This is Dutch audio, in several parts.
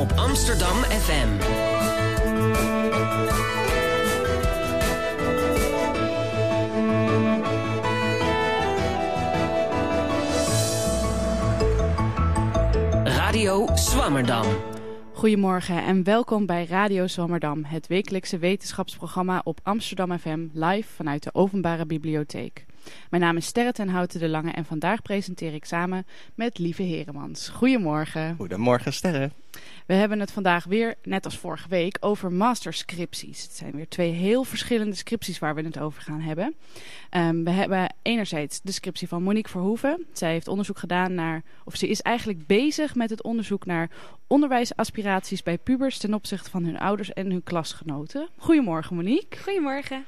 op Amsterdam FM. Radio Swammerdam. Goedemorgen en welkom bij Radio Zwammerdam, het wekelijkse wetenschapsprogramma op Amsterdam FM, live vanuit de Openbare Bibliotheek. Mijn naam is Sterre ten Houten de Lange en vandaag presenteer ik samen met Lieve Heremans. Goedemorgen. Goedemorgen Sterre. We hebben het vandaag weer, net als vorige week, over masterscripties. Het zijn weer twee heel verschillende scripties waar we het over gaan hebben. Um, we hebben enerzijds de scriptie van Monique Verhoeven. Zij heeft onderzoek gedaan naar, of ze is eigenlijk bezig met het onderzoek naar onderwijsaspiraties bij pubers ten opzichte van hun ouders en hun klasgenoten. Goedemorgen Monique. Goedemorgen.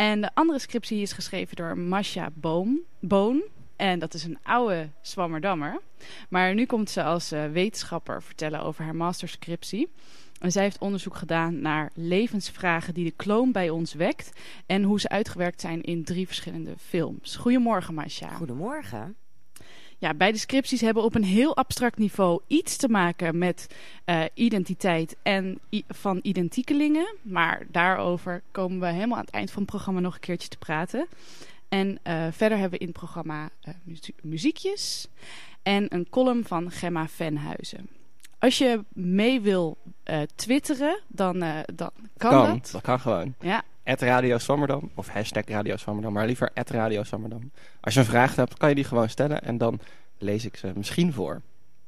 En de andere scriptie is geschreven door Masha Boom, Boon. En dat is een oude Zwammerdammer. Maar nu komt ze als uh, wetenschapper vertellen over haar masterscriptie. En zij heeft onderzoek gedaan naar levensvragen die de kloon bij ons wekt. En hoe ze uitgewerkt zijn in drie verschillende films. Goedemorgen, Masha. Goedemorgen. Ja, beide scripties hebben op een heel abstract niveau iets te maken met uh, identiteit en van identiekelingen. Maar daarover komen we helemaal aan het eind van het programma nog een keertje te praten. En uh, verder hebben we in het programma uh, muzie muziekjes en een column van Gemma Venhuizen. Als je mee wil twitteren, dan, dan kan, kan, dat. Dat kan gewoon. Ja. Radio of hashtag Radio maar liever Radio. Als je een vraag hebt, kan je die gewoon stellen en dan lees ik ze misschien voor.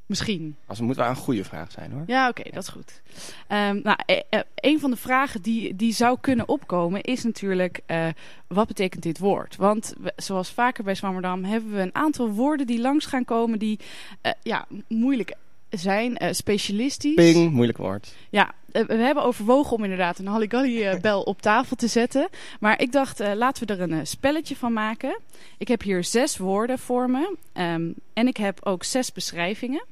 Misschien. Als het moet wel een goede vraag zijn hoor. Ja, oké, okay, dat is goed. Um, nou, e e een van de vragen die, die zou kunnen opkomen is natuurlijk, uh, wat betekent dit woord? Want we, zoals vaker bij Zwammerdam hebben we een aantal woorden die langs gaan komen die uh, ja, moeilijk zijn, uh, specialistisch. Ping, moeilijk woord. Ja, uh, we hebben overwogen om inderdaad een Halligalli-bel op tafel te zetten. Maar ik dacht, uh, laten we er een spelletje van maken. Ik heb hier zes woorden voor me. Um, en ik heb ook zes beschrijvingen.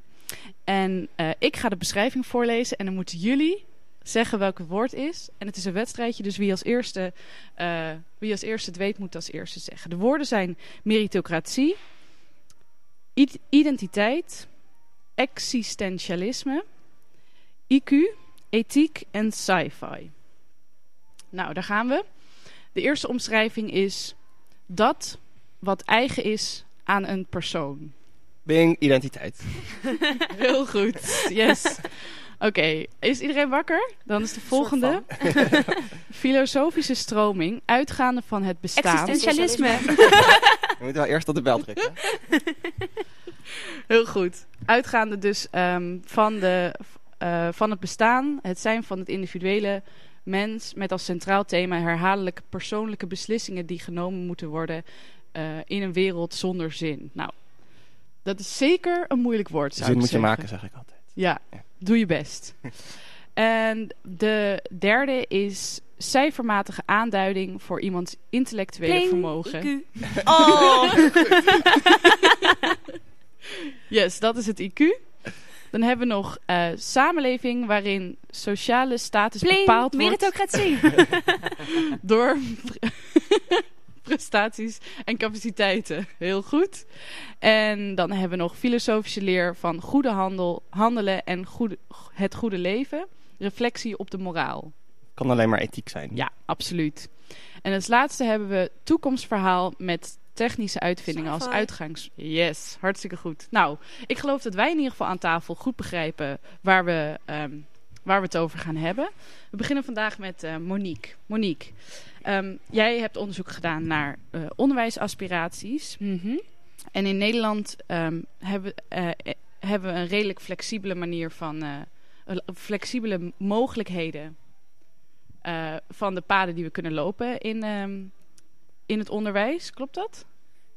En ik ga de beschrijving voorlezen en dan moeten jullie zeggen welk het woord is. En het is een wedstrijdje, dus wie als eerste, wie als eerste het weet, moet als eerste zeggen. De woorden zijn meritocratie, identiteit existentialisme, IQ, ethiek en sci-fi. Nou, daar gaan we. De eerste omschrijving is dat wat eigen is aan een persoon. Bing, identiteit. Heel goed, yes. Oké, okay. is iedereen wakker? Dan is de volgende. Filosofische stroming, uitgaande van het bestaan. Existentialisme. Je moet wel eerst op de bel drukken. Heel goed. Uitgaande dus um, van, de, uh, van het bestaan, het zijn van het individuele mens... met als centraal thema herhaaldelijke persoonlijke beslissingen... die genomen moeten worden uh, in een wereld zonder zin. Nou, dat is zeker een moeilijk woord, zou Zin ik moet zeggen. je maken, zeg ik altijd. Ja, ja. doe je best. en de derde is cijfermatige aanduiding voor iemands intellectuele Pling, vermogen. IQ. Oh. Yes, dat is het IQ. Dan hebben we nog uh, samenleving waarin sociale status Pling, bepaald wordt meritocratie. door prestaties en capaciteiten. Heel goed. En dan hebben we nog filosofische leer van goede handel, handelen en goede, het goede leven. Reflectie op de moraal. Kan alleen maar ethiek zijn. Ja, absoluut. En als laatste hebben we toekomstverhaal met technische uitvindingen als uitgangs... Yes, hartstikke goed. Nou, ik geloof dat wij in ieder geval aan tafel goed begrijpen waar we, um, waar we het over gaan hebben. We beginnen vandaag met uh, Monique. Monique, um, jij hebt onderzoek gedaan naar uh, onderwijsaspiraties. Mm -hmm. En in Nederland um, hebben, uh, hebben we een redelijk flexibele manier van... flexibele mogelijkheden van de paden die we kunnen lopen in, in het onderwijs. Klopt dat?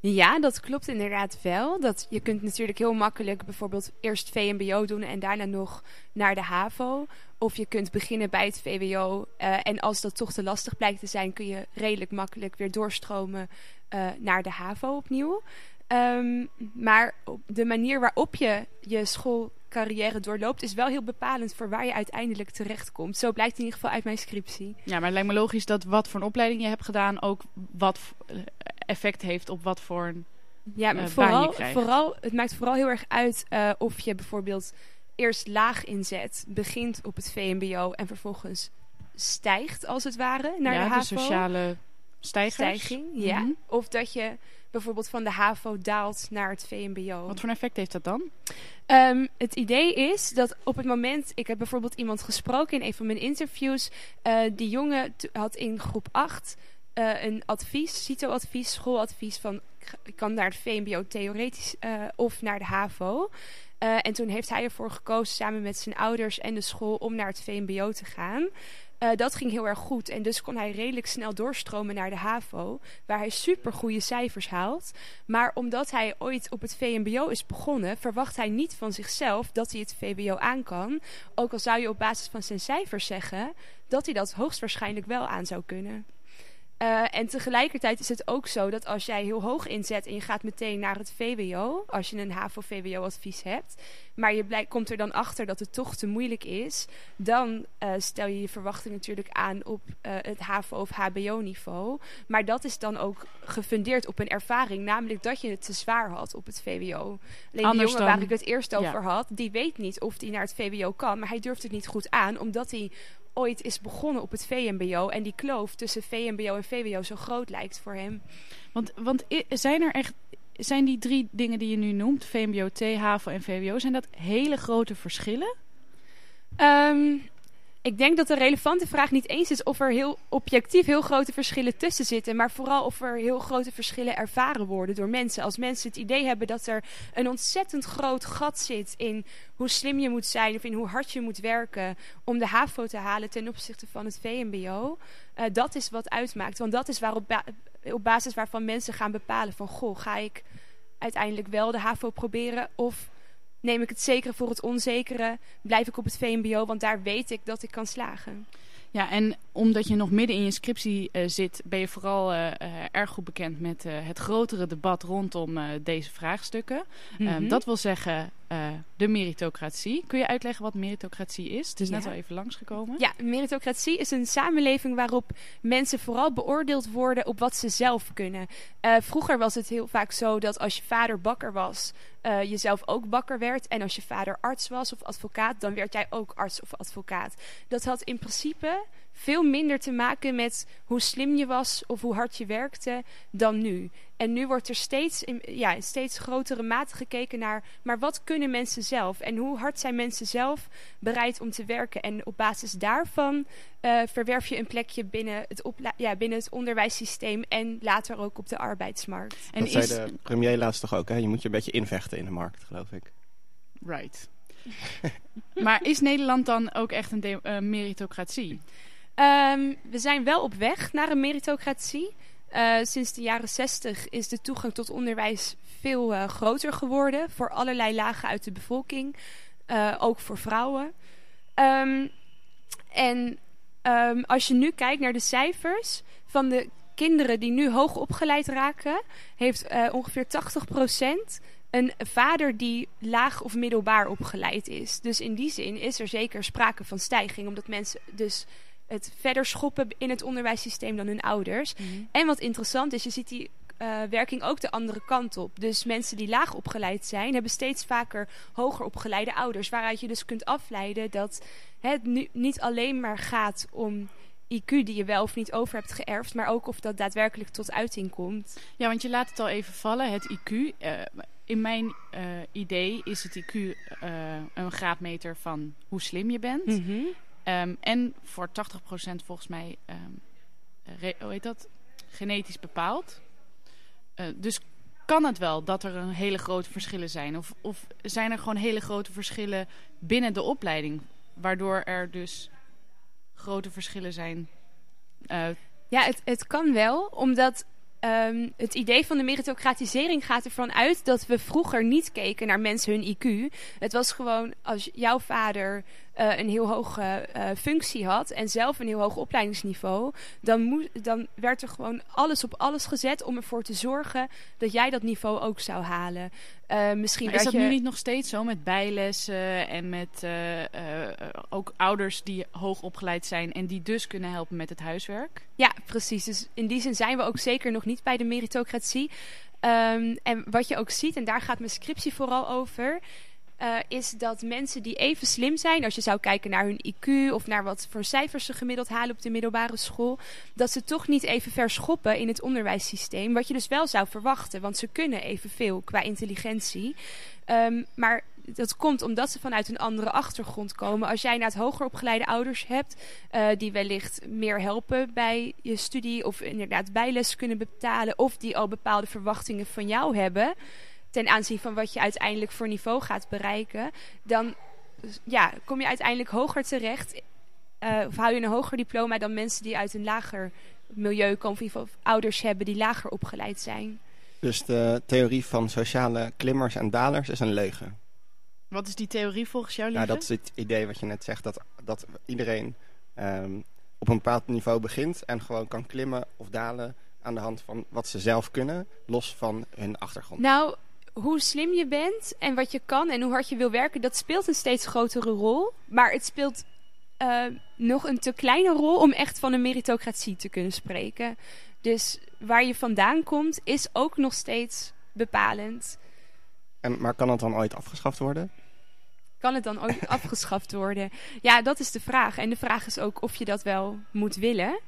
Ja, dat klopt inderdaad wel. Dat, je kunt natuurlijk heel makkelijk bijvoorbeeld eerst VMBO doen en daarna nog naar de HAVO. Of je kunt beginnen bij het VWO. Uh, en als dat toch te lastig blijkt te zijn, kun je redelijk makkelijk weer doorstromen uh, naar de HAVO opnieuw. Um, maar de manier waarop je je schoolcarrière doorloopt is wel heel bepalend voor waar je uiteindelijk terechtkomt. Zo blijkt in ieder geval uit mijn scriptie. Ja, maar het lijkt me logisch dat wat voor een opleiding je hebt gedaan ook wat effect heeft op wat voor een ja, maar uh, vooral, vooral, het maakt vooral heel erg uit uh, of je bijvoorbeeld eerst laag inzet, begint op het VMBO en vervolgens stijgt als het ware naar ja, de de HAVO. sociale stijgers. stijging, ja. Mhm. Of dat je bijvoorbeeld van de HAVO daalt naar het VMBO. Wat voor effect heeft dat dan? Ehm, het idee is dat op het moment, ik heb bijvoorbeeld iemand gesproken in een van mijn interviews. eh, die jongen had in groep 8 eh, een advies, CITO-advies, schooladvies van ik kan naar het VMBO theoretisch eh, of naar de HAVO. En toen heeft hij ervoor gekozen samen met zijn ouders en de school om naar het VMBO te gaan. Eh, dat ging heel erg goed en dus kon hij redelijk snel doorstromen naar de HAVO, waar hij super goede cijfers haalt. Maar omdat hij ooit op het VMBO is begonnen, verwacht hij niet van zichzelf dat hij het VWO aan kan. Ook al zou je op basis van zijn cijfers zeggen dat hij dat hoogstwaarschijnlijk wel aan zou kunnen. Eh, en tegelijkertijd is het ook zo dat als jij heel hoog inzet en je gaat meteen naar het VWO, als je een HAVO-VWO-advies hebt, maar je blij- komt er dan achter dat het toch te moeilijk is, dan eh, stel je je verwachting natuurlijk aan op eh, het HAVO- of HBO-niveau. Maar dat is dan ook gefundeerd op een ervaring, namelijk dat je het te zwaar had op het VWO. Alleen Anders jongen dan- waar ik het eerst ja. over had, die weet niet of hij naar het VWO kan, maar hij durft het niet goed aan, omdat hij ooit is begonnen op het VMBO en die kloof tussen VMBO en VWO zo groot lijkt voor hem. Want, want zijn er echt... Zijn die drie dingen die je nu noemt, VMBO, T, HAVO en VWO, zijn dat hele grote verschillen? Ehm, ik denk dat de relevante vraag niet eens is of er heel objectief heel grote verschillen tussen zitten, maar vooral of er heel grote verschillen ervaren worden door mensen. Als mensen het idee hebben dat er een ontzettend groot gat zit in hoe slim je moet zijn of in hoe hard je moet werken om de HAVO te halen ten opzichte van het VMBO, eh, dat is wat uitmaakt. Want dat is waarop ba- op basis waarvan mensen gaan bepalen van goh, ga ik uiteindelijk wel de HAVO proberen of neem ik het zekere voor het onzekere, blijf ik op het VMBO, want daar weet ik dat ik kan slagen. Ja, en omdat je nog midden in je scriptie eh, zit, ben je vooral eh, eh, erg goed bekend met het grotere debat rondom deze vraagstukken. Mhm. Ehm, dat wil zeggen de meritocratie. Kun je uitleggen wat meritocratie is? Het is net al even langsgekomen. Ja, meritocratie is een samenleving waarop mensen vooral beoordeeld worden op wat ze zelf kunnen. Vroeger was het heel vaak zo dat als je vader bakker was, eh, je zelf ook bakker werd. En als je vader arts was of advocaat, dan werd jij ook arts of advocaat. Dat had in principe veel minder te maken met hoe slim je was of hoe hard je werkte dan nu. En nu wordt er steeds in ja, in steeds grotere mate gekeken naar, maar wat kunnen mensen zelf? En hoe hard zijn mensen zelf bereid om te werken? En op basis daarvan eh, verwerf je een plekje binnen het, ja, binnen het onderwijssysteem en later ook op de arbeidsmarkt. En dat is... zei de premier laatst toch ook, hè? Je moet je een beetje invechten in de markt, geloof ik. Right. maar is Nederland dan ook echt een eh, meritocratie? Ehm, we zijn wel op weg naar een meritocratie. Eh, sinds de jaren 60 is de toegang tot onderwijs veel eh, groter geworden voor allerlei lagen uit de bevolking, eh, ook voor vrouwen. Ehm, en ehm, als je nu kijkt naar de cijfers van de kinderen die nu hoog opgeleid raken, heeft ongeveer 80% een vader die laag of middelbaar opgeleid is. Dus in die zin is er zeker sprake van stijging, omdat mensen dus het verder schoppen in het onderwijssysteem dan hun ouders. En wat interessant is, je ziet die eh, werking ook de andere kant op. Dus mensen die laag opgeleid zijn, hebben steeds vaker hoger opgeleide ouders. Waaruit je dus kunt afleiden dat het nu niet alleen maar gaat om IQ die je wel of niet over hebt geërfd, maar ook of dat daadwerkelijk tot uiting komt. Ja, want je laat het al even vallen, het IQ. Eh, in mijn eh, idee is het IQ een graadmeter van hoe slim je bent. Ehm, en voor 80% volgens mij, ehm, hoe heet dat? Genetisch bepaald. Eh, dus kan het wel dat er een hele grote verschillen zijn? Of, of zijn er gewoon hele grote verschillen binnen de opleiding? Waardoor er dus grote verschillen zijn. Eh, Ja, het, het kan wel, omdat ehm, het idee van de meritocratisering gaat ervan uit dat we vroeger niet keken naar mensen hun IQ. Het was gewoon als jouw vader eh, een heel hoge eh, functie had en zelf een heel hoog opleidingsniveau, dan, dan werd er gewoon alles op alles gezet om ervoor te zorgen dat jij dat niveau ook zou halen. Eh, misschien is dat je... nu niet nog steeds zo met bijlessen en met ook ouders die hoog opgeleid zijn en die dus kunnen helpen met het huiswerk? Ja, precies. Dus in die zin zijn we ook zeker nog niet bij de meritocratie. Ehm, en wat je ook ziet, en daar gaat mijn scriptie vooral over. Eh, is dat mensen die even slim zijn, als je zou kijken naar hun IQ of naar wat voor cijfers ze gemiddeld halen op de middelbare school, dat ze toch niet even verschoppen in het onderwijssysteem. Wat je dus wel zou verwachten, want ze kunnen evenveel qua intelligentie. Ehm, maar dat komt omdat ze vanuit een andere achtergrond komen. Als jij naar het hoger opgeleide ouders hebt, uh, die wellicht meer helpen bij je studie of inderdaad bijles kunnen betalen, of die al bepaalde verwachtingen van jou hebben ten aanzien van wat je uiteindelijk voor niveau gaat bereiken, dan ja, kom je uiteindelijk hoger terecht. Uh, of hou je een hoger diploma dan mensen die uit een lager milieu komen, of ouders hebben die lager opgeleid zijn. Dus de theorie van sociale klimmers en dalers is een leugen. Wat is die theorie volgens jou, Nou, dat is het idee wat je net zegt, dat, dat iedereen um, op een bepaald niveau begint en gewoon kan klimmen of dalen aan de hand van wat ze zelf kunnen, los van hun achtergrond. Nou, hoe slim je bent en wat je kan en hoe hard je wil werken, dat speelt een steeds grotere rol. Maar het speelt uh, nog een te kleine rol om echt van een meritocratie te kunnen spreken. Dus waar je vandaan komt, is ook nog steeds bepalend. En, maar kan het dan ooit afgeschaft worden? Kan het dan ooit afgeschaft worden? Ja, dat is de vraag. En de vraag is ook of je dat wel moet willen.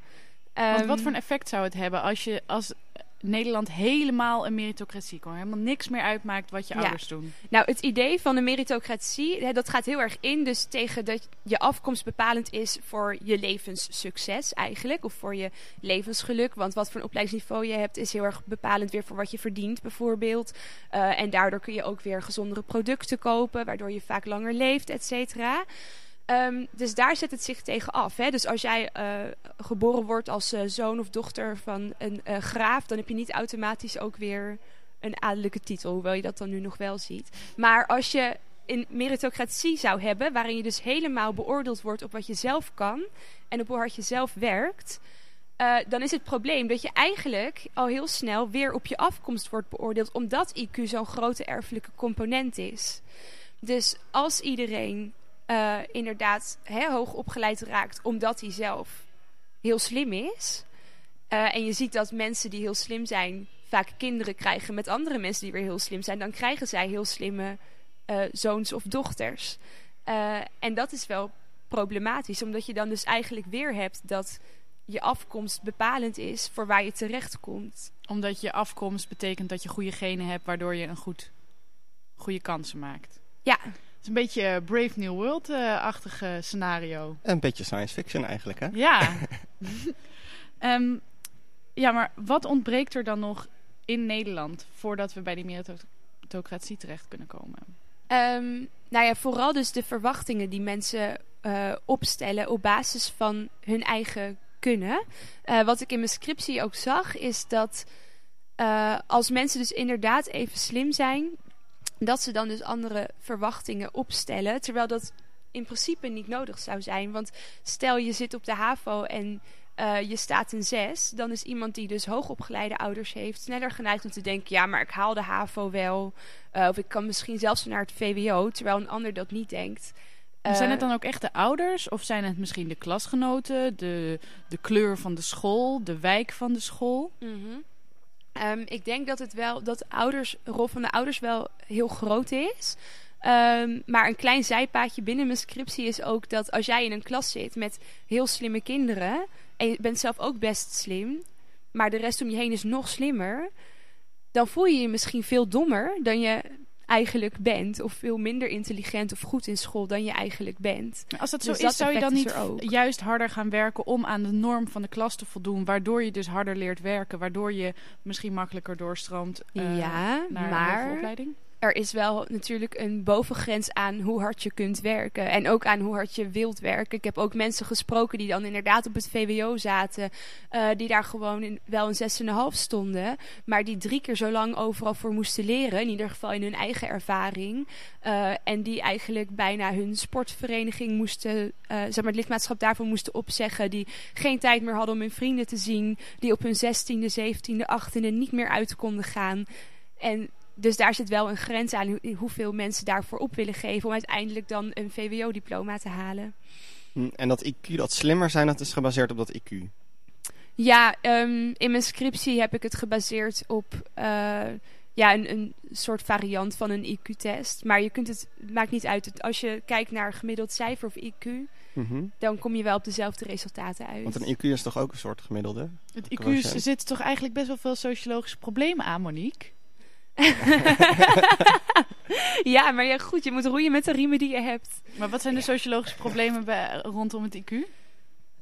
Want wat ehm, voor een effect zou het hebben als je als Nederland helemaal een meritocratie kon. Helemaal niks meer uitmaakt wat je ouders doen. Nou, het idee van een meritocratie, hè, dat gaat heel erg in. Dus tegen dat je afkomst bepalend is voor je levenssucces eigenlijk. Of voor je levensgeluk. Want wat voor een opleidingsniveau je hebt is heel erg bepalend weer voor wat je verdient bijvoorbeeld. Uh, en daardoor kun je ook weer gezondere producten kopen. Waardoor je vaak langer leeft, et cetera. Um, dus daar zet het zich tegen af. Hè? Dus als jij uh, geboren wordt als uh, zoon of dochter van een uh, graaf, dan heb je niet automatisch ook weer een adellijke titel, hoewel je dat dan nu nog wel ziet. Maar als je een meritocratie zou hebben, waarin je dus helemaal beoordeeld wordt op wat je zelf kan en op hoe hard je zelf werkt, dan is het probleem dat je eigenlijk al heel snel weer op je afkomst wordt beoordeeld, omdat IQ zo'n grote erfelijke component is. Dus als iedereen uh, inderdaad hè, hoog opgeleid raakt omdat hij zelf heel slim is. Uh, en je ziet dat mensen die heel slim zijn vaak kinderen krijgen met andere mensen die weer heel slim zijn. Dan krijgen zij heel slimme uh, zoons of dochters. en dat is wel problematisch, omdat je dan dus eigenlijk weer hebt dat je afkomst bepalend is voor waar je terecht komt. Omdat je afkomst betekent dat je goede genen hebt, waardoor je een goed, goede kansen maakt. Ja, is een beetje Brave New World-achtige scenario. Een beetje science fiction eigenlijk, hè? Ja. um, ja, maar wat ontbreekt er dan nog in Nederland voordat we bij die meritocratie terecht kunnen komen? Um, nou ja, vooral dus de verwachtingen die mensen uh, opstellen op basis van hun eigen kunnen. Uh, wat ik in mijn scriptie ook zag, is dat uh, als mensen dus inderdaad even slim zijn, dat ze dan dus andere verwachtingen opstellen. Terwijl dat in principe niet nodig zou zijn. Want stel je zit op de HAVO en uh, je staat een 6, dan is iemand die dus hoogopgeleide ouders heeft sneller geneigd om te denken: ja, maar ik haal de HAVO wel. Uh, of ik kan misschien zelfs naar het VWO, terwijl een ander dat niet denkt. Uh, zijn het dan ook echt de ouders of zijn het misschien de klasgenoten, de, de kleur van de school, de wijk van de school? Mm -hmm. Um, ik denk dat het wel dat de ouders, rol van de ouders wel heel groot is. Um, maar een klein zijpaadje binnen mijn scriptie is ook dat als jij in een klas zit met heel slimme kinderen en je bent zelf ook best slim, maar de rest om je heen is nog slimmer, dan voel je je misschien veel dommer dan je eigenlijk bent. Of veel minder intelligent of goed in school dan je eigenlijk bent. Als dat dus zo is, zou je dan niet juist harder gaan werken om aan de norm van de klas te voldoen. Waardoor je dus harder leert werken. Waardoor je misschien makkelijker doorstroomt uh, ja, naar maar, opleiding? Er is wel natuurlijk een bovengrens aan hoe hard je kunt werken. En ook aan hoe hard je wilt werken. Ik heb ook mensen gesproken die dan inderdaad op het VWO zaten. Uh, die daar gewoon in, wel een 6,5 stonden. Maar die drie keer zo lang overal voor moesten leren. In ieder geval in hun eigen ervaring. Uh, en die eigenlijk bijna hun sportvereniging moesten, uh, zeg maar het lidmaatschap daarvan moesten opzeggen. Die geen tijd meer hadden om hun vrienden te zien. Die op hun 16e, 17e, 18e niet meer uit konden gaan. En dus daar zit wel een grens aan hoeveel mensen daarvoor op willen geven om uiteindelijk dan een VWO-diploma te halen. Hm, en dat IQ, dat slimmer zijn, dat is gebaseerd op dat IQ? Ja, um, in mijn scriptie heb ik het gebaseerd op uh, ja, een, een soort variant van een IQ-test. Maar je kunt het, het maakt niet uit. Als je kijkt naar gemiddeld cijfer of IQ, Mhm. dan kom je wel op dezelfde resultaten uit. Want een IQ is toch ook een soort gemiddelde? Het IQ zitten toch eigenlijk best wel veel sociologische problemen aan, Monique? ja, maar ja, goed, je moet roeien met de riemen die je hebt. Maar wat zijn de sociologische problemen bij, rondom het IQ?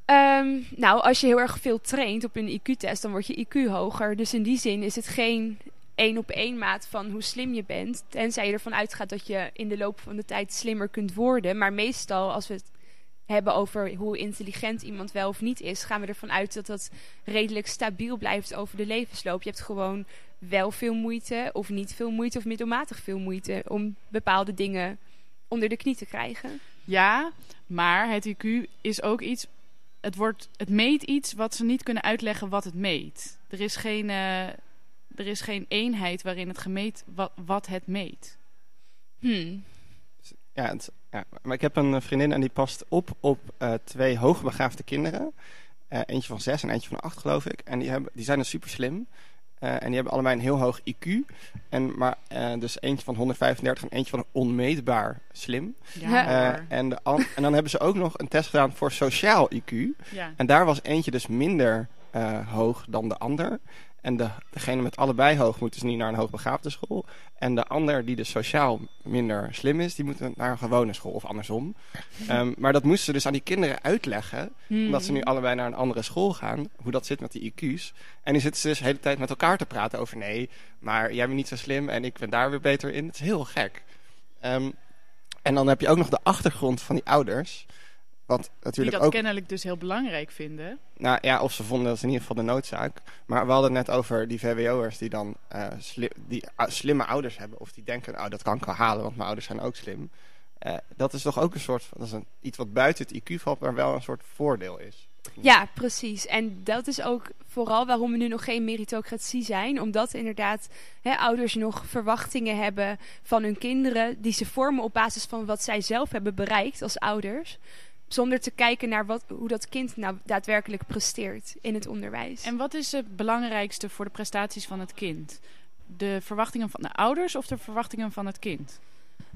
Ehm, nou, als je heel erg veel traint op een IQ-test, dan wordt je IQ hoger. Dus in die zin is het geen één op één maat van hoe slim je bent. Tenzij je ervan uitgaat dat je in de loop van de tijd slimmer kunt worden. Maar meestal, als we het hebben over hoe intelligent iemand wel of niet is, gaan we ervan uit dat dat redelijk stabiel blijft over de levensloop. Je hebt gewoon wel veel moeite, of niet veel moeite, of middelmatig veel moeite om bepaalde dingen onder de knie te krijgen. Ja, maar het IQ is ook iets. Het, wordt, het meet iets wat ze niet kunnen uitleggen wat het meet. Er is geen, eh, er is geen eenheid waarin het gemeet wat, wat het meet. Hmm. Ja, het, ja, maar ik heb een vriendin en die past op op eh, twee hoogbegaafde kinderen. Eh, eentje van zes en eentje van acht, geloof ik. En die, hebben, die zijn dus super slim. En die hebben allebei een heel hoog IQ. En, maar eh, dus eentje van 135 en eentje van onmeetbaar slim. Ja. Eh, en, de en dan hebben ze ook nog een test gedaan voor sociaal IQ. ja. En daar was eentje dus minder eh, hoog dan de ander. En de, degene met allebei hoog moet dus niet naar een hoogbegaafde school. En de ander die dus sociaal minder slim is, die moet naar een gewone school of andersom. Ehm, maar dat moesten ze dus aan die kinderen uitleggen. Hmm. Omdat ze nu allebei naar een andere school gaan. Hoe dat zit met die IQ's. En die zitten ze dus de hele tijd met elkaar te praten over nee, maar jij bent niet zo slim en ik ben daar weer beter in. Het is heel gek. Ehm, en dan heb je ook nog de achtergrond van die ouders. Wat Die natuurlijk dat ook kennelijk dus heel belangrijk vinden. nou ja, of ze vonden dat in ieder geval de noodzaak. Maar we hadden het net over die VWO'ers die dan eh, sli- die, ah, slimme ouders hebben. Of die denken, oh, dat kan ik wel halen, want mijn ouders zijn ook slim. Eh, dat is toch ook een soort, van- dat is een, iets wat buiten het IQ valt, maar wel een soort voordeel is. Ja, precies. En dat is ook vooral waarom we nu nog geen meritocratie zijn. Omdat inderdaad hè, ouders nog verwachtingen hebben van hun kinderen. Die ze vormen op basis van wat zij zelf hebben bereikt als ouders. Zonder te kijken naar wat, hoe dat kind nou daadwerkelijk presteert in het onderwijs. En wat is het belangrijkste voor de prestaties van het kind? De verwachtingen van de ouders of de verwachtingen van het kind?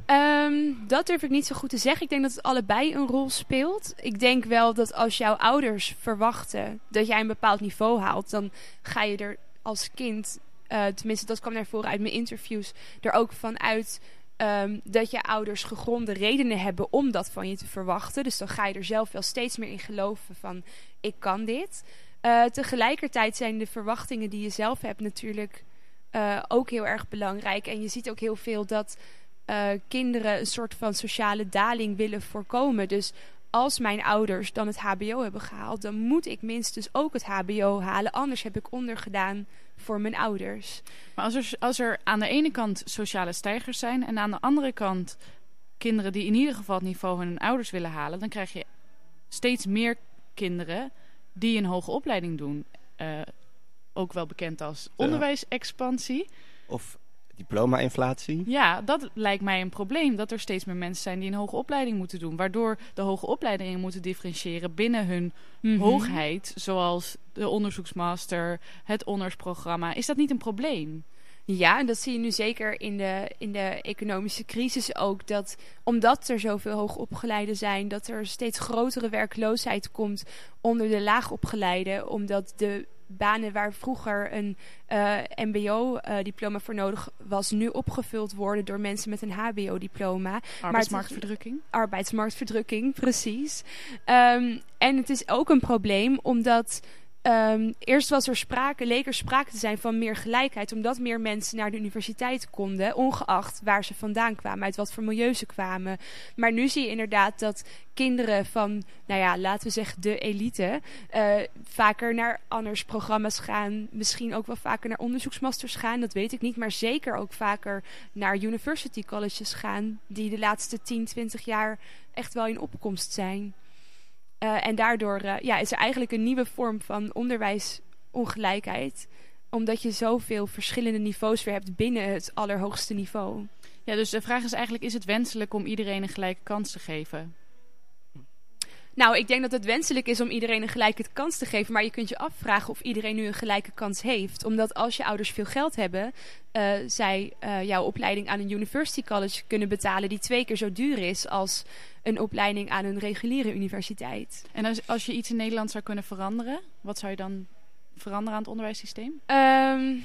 Ehm, dat durf ik niet zo goed te zeggen. Ik denk dat het allebei een rol speelt. Ik denk wel dat als jouw ouders verwachten dat jij een bepaald niveau haalt, dan ga je er als kind, eh, tenminste dat kwam naar voren uit mijn interviews, er ook van ehm, dat je ouders gegronde redenen hebben om dat van je te verwachten. Dus dan ga je er zelf wel steeds meer in geloven van ik kan dit. Eh, tegelijkertijd zijn de verwachtingen die je zelf hebt natuurlijk eh, ook heel erg belangrijk. En je ziet ook heel veel dat eh, kinderen een soort van sociale daling willen voorkomen. Dus als mijn ouders dan het HBO hebben gehaald, dan moet ik minstens ook het HBO halen. Anders heb ik ondergedaan voor mijn ouders. Maar als er, als er aan de ene kant sociale stijgers zijn en aan de andere kant kinderen die in ieder geval het niveau van hun ouders willen halen, dan krijg je steeds meer kinderen die een hoge opleiding doen. Eh, ook wel bekend als onderwijsexpansie. Of diploma-inflatie. Ja, dat lijkt mij een probleem. Dat er steeds meer mensen zijn die een hoge opleiding moeten doen. Waardoor de hoge opleidingen moeten differentiëren binnen hun Mhm. hoogheid. Zoals de onderzoeksmaster, het honorsprogramma. Is dat niet een probleem? Ja, en dat zie je nu zeker in de, in de economische crisis ook. Dat omdat er zoveel hoogopgeleiden zijn, dat er steeds grotere werkloosheid komt onder de laagopgeleiden. Omdat de banen waar vroeger een eh, MBO-diploma voor nodig was, nu opgevuld worden door mensen met een HBO-diploma. Arbeidsmarktverdrukking? arbeidsmarktverdrukking, precies. Ehm, en het is ook een probleem omdat ehm, eerst was er sprake, leek er sprake te zijn van meer gelijkheid, omdat meer mensen naar de universiteit konden, ongeacht waar ze vandaan kwamen, uit wat voor milieu ze kwamen. Maar nu zie je inderdaad dat kinderen van, nou ja, laten we zeggen de elite, eh, vaker naar anders programma's gaan, misschien ook wel vaker naar onderzoeksmasters gaan, dat weet ik niet, maar zeker ook vaker naar university colleges gaan, die de laatste 10, 20 jaar echt wel in opkomst zijn. Eh, en daardoor eh, ja, is er eigenlijk een nieuwe vorm van onderwijsongelijkheid. Omdat je zoveel verschillende niveaus weer hebt binnen het allerhoogste niveau. Ja, dus de vraag is eigenlijk, is het wenselijk om iedereen een gelijke kans te geven? Nou, ik denk dat het wenselijk is om iedereen een gelijke kans te geven. Maar je kunt je afvragen of iedereen nu een gelijke kans heeft. Omdat als je ouders veel geld hebben, uh, zij uh, jouw opleiding aan een university college kunnen betalen die twee keer zo duur is als een opleiding aan een reguliere universiteit. En als, als je iets in Nederland zou kunnen veranderen, wat zou je dan veranderen aan het onderwijssysteem? Um,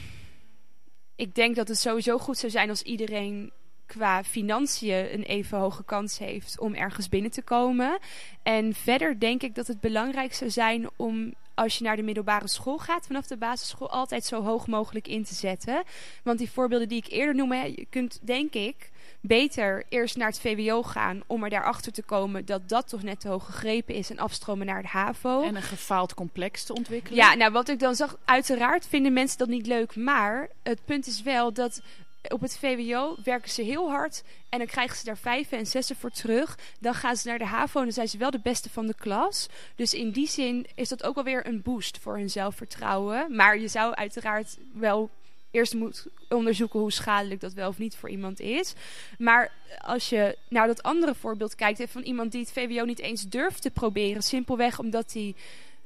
ik denk dat het sowieso goed zou zijn als iedereen qua financiën een even hoge kans heeft om ergens binnen te komen. En verder denk ik dat het belangrijk zou zijn om als je naar de middelbare school gaat, vanaf de basisschool altijd zo hoog mogelijk in te zetten. Want die voorbeelden die ik eerder noemde, je kunt denk ik beter eerst naar het VWO gaan om er daarachter te komen dat dat toch net te hoog gegrepen is en afstromen naar de HAVO. En een gefaald complex te ontwikkelen. Ja, nou wat ik dan zag, uiteraard vinden mensen dat niet leuk, maar het punt is wel dat op het VWO werken ze heel hard en dan krijgen ze daar vijven en zessen voor terug. Dan gaan ze naar de HAVO en dan zijn ze wel de beste van de klas. Dus in die zin is dat ook alweer een boost voor hun zelfvertrouwen. Maar je zou uiteraard wel eerst moet onderzoeken hoe schadelijk dat wel of niet voor iemand is. Maar als je naar dat andere voorbeeld kijkt van iemand die het VWO niet eens durft te proberen, simpelweg omdat hij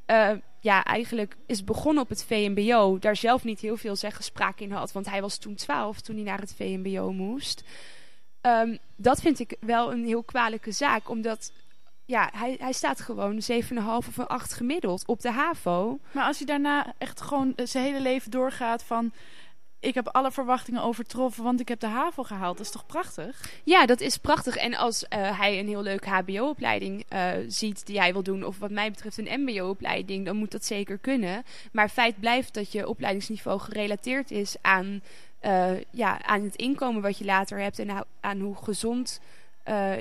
uh, ja, eigenlijk is begonnen op het VMBO, daar zelf niet heel veel zeggenspraak in had, want hij was toen 12 toen hij naar het VMBO moest. Um, dat vind ik wel een heel kwalijke zaak, omdat ja, hij, hij staat gewoon 7,5 of een 8 gemiddeld op de HAVO. Maar als hij daarna echt gewoon zijn hele leven doorgaat van ik heb alle verwachtingen overtroffen, want ik heb de HAVO gehaald. Dat is toch prachtig? Ja, dat is prachtig. En als uh, hij een heel leuke HBO-opleiding uh, ziet die hij wil doen, of wat mij betreft een MBO-opleiding, dan moet dat zeker kunnen. Maar feit blijft dat je opleidingsniveau gerelateerd is aan, uh, ja, aan het inkomen wat je later hebt en aan hoe gezond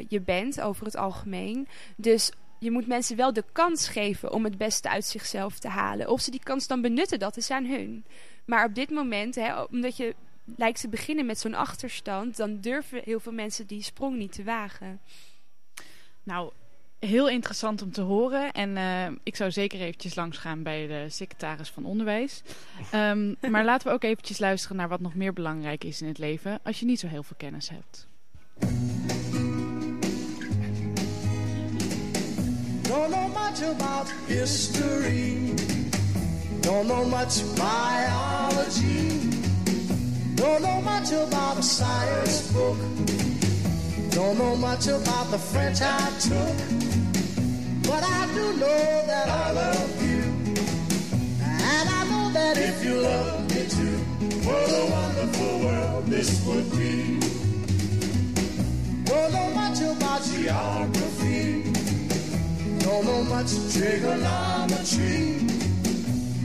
je bent over het algemeen. Dus je moet mensen wel de kans geven om het beste uit zichzelf te halen. Of ze die kans dan benutten, dat is aan hun. Maar op dit moment, hè, omdat je lijkt te beginnen met zo'n achterstand, dan durven heel veel mensen die sprong niet te wagen. Nou, heel interessant om te horen. En uh, ik zou zeker eventjes langs gaan bij de secretaris van onderwijs. Um, maar laten we ook eventjes luisteren naar wat nog meer belangrijk is in het leven als je niet zo heel veel kennis hebt. Don't know much about history. Don't know much biology. Don't know much about a science book. Don't know much about the French I took. But I do know that I love you. And I know that if you love me too, what a wonderful world this would be. Don't know much about geography. Don't know much trigonometry.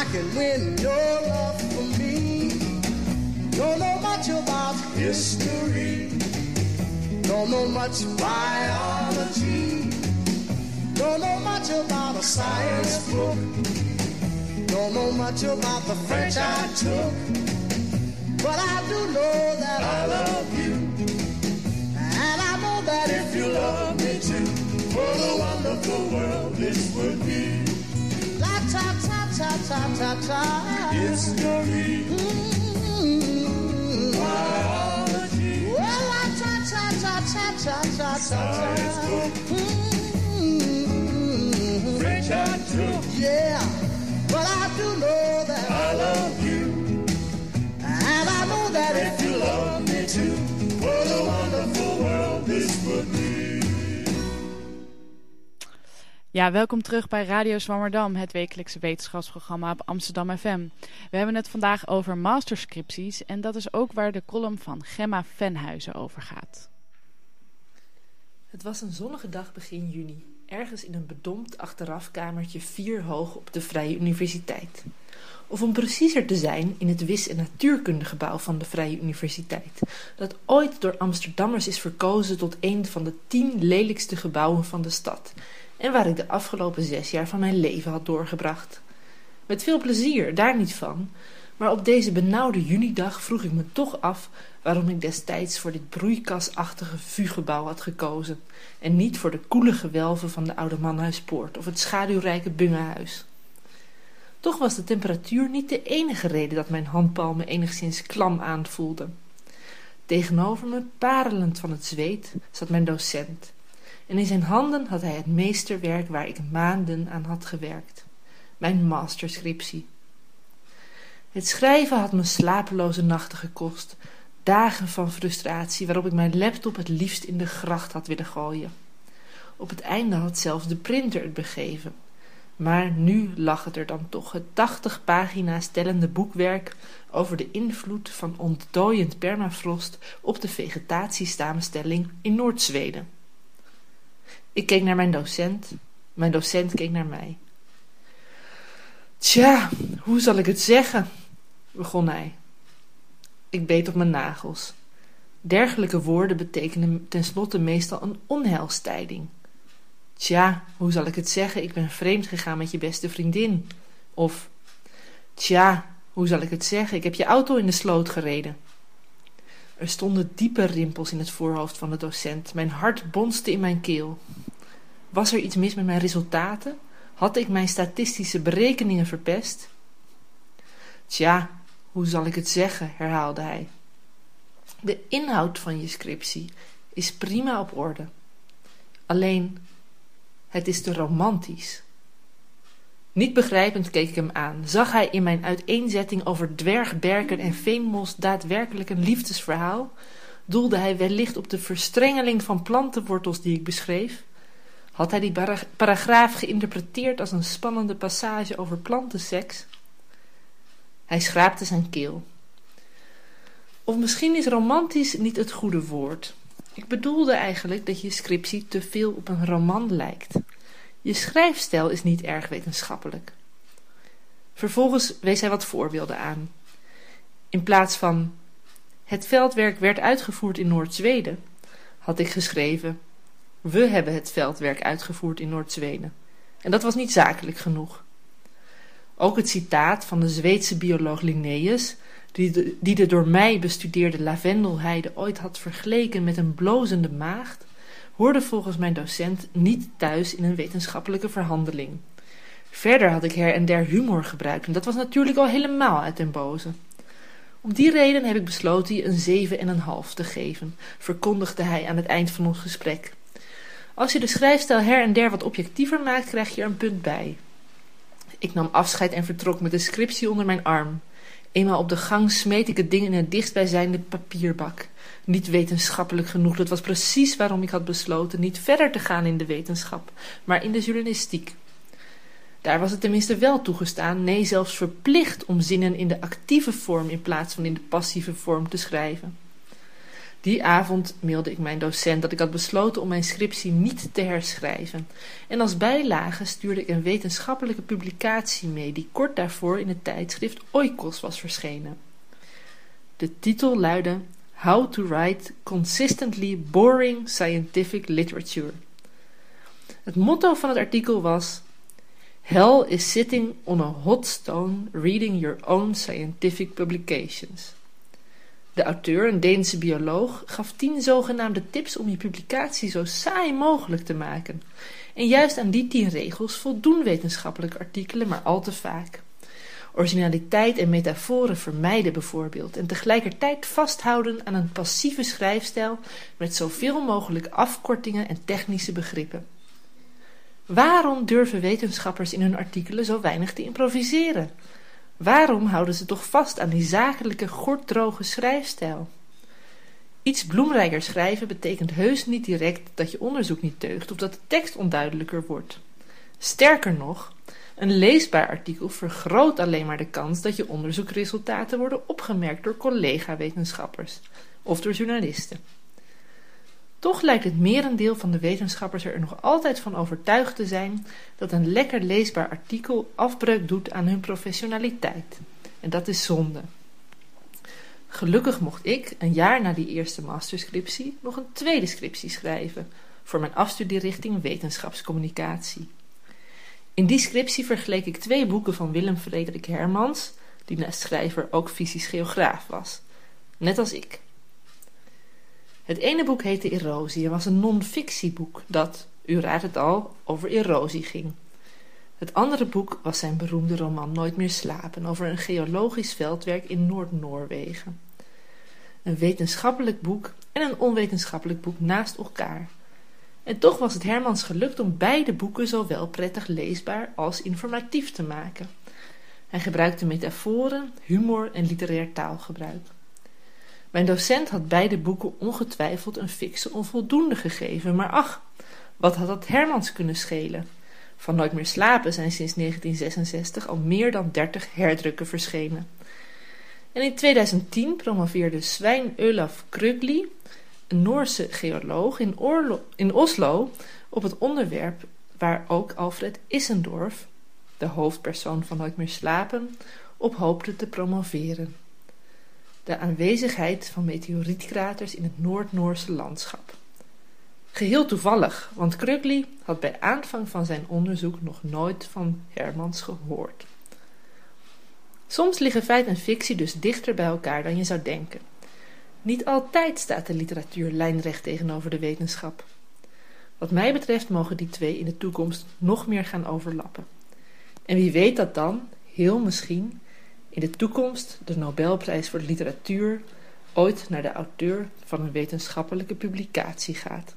I can win your love for me. Don't know much about history. Don't know much biology. Don't know much about a science book. Don't know much about the French I took. But I do know that I love you. And I know that if you love me too, what a wonderful world this would be. La ta ta ta ta ta ta. History. Mm-hmm. Biology. Well, la ta ta ta ta ta ta ta. Mm-hmm. French and true. Yeah, but I do know that I love you, and I know that if Ja, welkom terug bij Radio Zwammerdam, het wekelijkse wetenschapsprogramma op Amsterdam FM. We hebben het vandaag over masterscripties en dat is ook waar de column van Gemma Venhuizen over gaat. Het was een zonnige dag begin juni, ergens in een bedompt achterafkamertje vier hoog op de Vrije Universiteit. Of om preciezer te zijn, in het wis- en natuurkundegebouw van de Vrije Universiteit, dat ooit door Amsterdammers is verkozen tot een van de tien lelijkste gebouwen van de stad en waar ik de afgelopen zes jaar van mijn leven had doorgebracht. Met veel plezier, daar niet van, maar op deze benauwde junidag vroeg ik me toch af waarom ik destijds voor dit broeikasachtige vuurgebouw had gekozen en niet voor de koele gewelven van de oude manhuispoort of het schaduwrijke bungehuis. Toch was de temperatuur niet de enige reden dat mijn handpalmen enigszins klam aanvoelden. Tegenover me, parelend van het zweet, zat mijn docent. En in zijn handen had hij het meesterwerk waar ik maanden aan had gewerkt. Mijn masterscriptie. Het schrijven had me slapeloze nachten gekost. Dagen van frustratie waarop ik mijn laptop het liefst in de gracht had willen gooien. Op het einde had zelfs de printer het begeven. Maar nu lag het er dan toch, het tachtig pagina's tellende boekwerk over de invloed van ontdooiend permafrost op de vegetatiesamenstelling in Noord-Zweden. Ik keek naar mijn docent, mijn docent keek naar mij. Tja, hoe zal ik het zeggen? begon hij. Ik beet op mijn nagels. Dergelijke woorden betekenen tenslotte meestal een onheilstijding. Tja, hoe zal ik het zeggen? Ik ben vreemd gegaan met je beste vriendin. Of, tja, hoe zal ik het zeggen? Ik heb je auto in de sloot gereden. Er stonden diepe rimpels in het voorhoofd van de docent. Mijn hart bonste in mijn keel. Was er iets mis met mijn resultaten? Had ik mijn statistische berekeningen verpest? Tja, hoe zal ik het zeggen? herhaalde hij. De inhoud van je scriptie is prima op orde. Alleen, het is te romantisch. Niet begrijpend keek ik hem aan. Zag hij in mijn uiteenzetting over dwergberken en veenmos daadwerkelijk een liefdesverhaal? Doelde hij wellicht op de verstrengeling van plantenwortels die ik beschreef? Had hij die paragraaf geïnterpreteerd als een spannende passage over plantenseks? Hij schraapte zijn keel. Of misschien is romantisch niet het goede woord. Ik bedoelde eigenlijk dat je scriptie te veel op een roman lijkt. Je schrijfstijl is niet erg wetenschappelijk. Vervolgens wees hij wat voorbeelden aan. In plaats van het veldwerk werd uitgevoerd in Noord-Zweden, had ik geschreven we hebben het veldwerk uitgevoerd in Noord-Zweden. En dat was niet zakelijk genoeg. Ook het citaat van de Zweedse bioloog Linnaeus, die de, die de door mij bestudeerde lavendelheide ooit had vergeleken met een blozende maagd, hoorde volgens mijn docent niet thuis in een wetenschappelijke verhandeling. Verder had ik her en der humor gebruikt en dat was natuurlijk al helemaal uit den boze. Om die reden heb ik besloten je een zeven en een half te geven, verkondigde hij aan het eind van ons gesprek. Als je de schrijfstijl her en der wat objectiever maakt, krijg je er een punt bij. Ik nam afscheid en vertrok met de scriptie onder mijn arm. Eenmaal op de gang smeet ik het ding in een dichtstbijzijnde papierbak. Niet wetenschappelijk genoeg, dat was precies waarom ik had besloten niet verder te gaan in de wetenschap, maar in de journalistiek. Daar was het tenminste wel toegestaan, nee zelfs verplicht om zinnen in de actieve vorm in plaats van in de passieve vorm te schrijven. Die avond mailde ik mijn docent dat ik had besloten om mijn scriptie niet te herschrijven. En als bijlage stuurde ik een wetenschappelijke publicatie mee die kort daarvoor in het tijdschrift Oikos was verschenen. De titel luidde How to Write Consistently Boring Scientific Literature. Het motto van het artikel was Hell is sitting on a hot stone reading your own scientific publications. De auteur, een Deense bioloog, gaf tien zogenaamde tips om je publicatie zo saai mogelijk te maken. En juist aan die tien regels voldoen wetenschappelijke artikelen maar al te vaak. Originaliteit en metaforen vermijden bijvoorbeeld en tegelijkertijd vasthouden aan een passieve schrijfstijl met zoveel mogelijk afkortingen en technische begrippen. Waarom durven wetenschappers in hun artikelen zo weinig te improviseren? Waarom houden ze toch vast aan die zakelijke, gorddroge schrijfstijl? Iets bloemrijker schrijven betekent heus niet direct dat je onderzoek niet deugt of dat de tekst onduidelijker wordt. Sterker nog, een leesbaar artikel vergroot alleen maar de kans dat je onderzoekresultaten worden opgemerkt door collega-wetenschappers of door journalisten. Toch lijkt het merendeel van de wetenschappers er nog altijd van overtuigd te zijn dat een lekker leesbaar artikel afbreuk doet aan hun professionaliteit. En dat is zonde. Gelukkig mocht ik, een jaar na die eerste masterscriptie, nog een tweede scriptie schrijven, voor mijn afstudierichting wetenschapscommunicatie. In die scriptie vergeleek ik twee boeken van Willem Frederik Hermans, die naast schrijver ook fysisch geograaf was, net als ik. Het ene boek heette Erosie en was een non-fictieboek dat, u raadt het al, over erosie ging. Het andere boek was zijn beroemde roman Nooit meer slapen over een geologisch veldwerk in Noord-Noorwegen. Een wetenschappelijk boek en een onwetenschappelijk boek naast elkaar. En toch was het Hermans gelukt om beide boeken zowel prettig leesbaar als informatief te maken. Hij gebruikte metaforen, humor en literair taalgebruik. Mijn docent had beide boeken ongetwijfeld een fikse onvoldoende gegeven, maar ach, wat had dat Hermans kunnen schelen? Van Nooit meer slapen zijn sinds 1966 al meer dan 30 herdrukken verschenen. En in 2010 promoveerde Svein Olaf Krugli, een Noorse geoloog in, in Oslo, op het onderwerp waar ook Alfred Issendorf, de hoofdpersoon van Nooit meer slapen, op hoopte te promoveren. De aanwezigheid van meteorietkraters in het Noord-Noorse landschap. Geheel toevallig, want Krugli had bij aanvang van zijn onderzoek nog nooit van Hermans gehoord. Soms liggen feit en fictie dus dichter bij elkaar dan je zou denken. Niet altijd staat de literatuur lijnrecht tegenover de wetenschap. Wat mij betreft mogen die twee in de toekomst nog meer gaan overlappen. En wie weet dat dan, heel misschien, in de toekomst de Nobelprijs voor literatuur ooit naar de auteur van een wetenschappelijke publicatie gaat.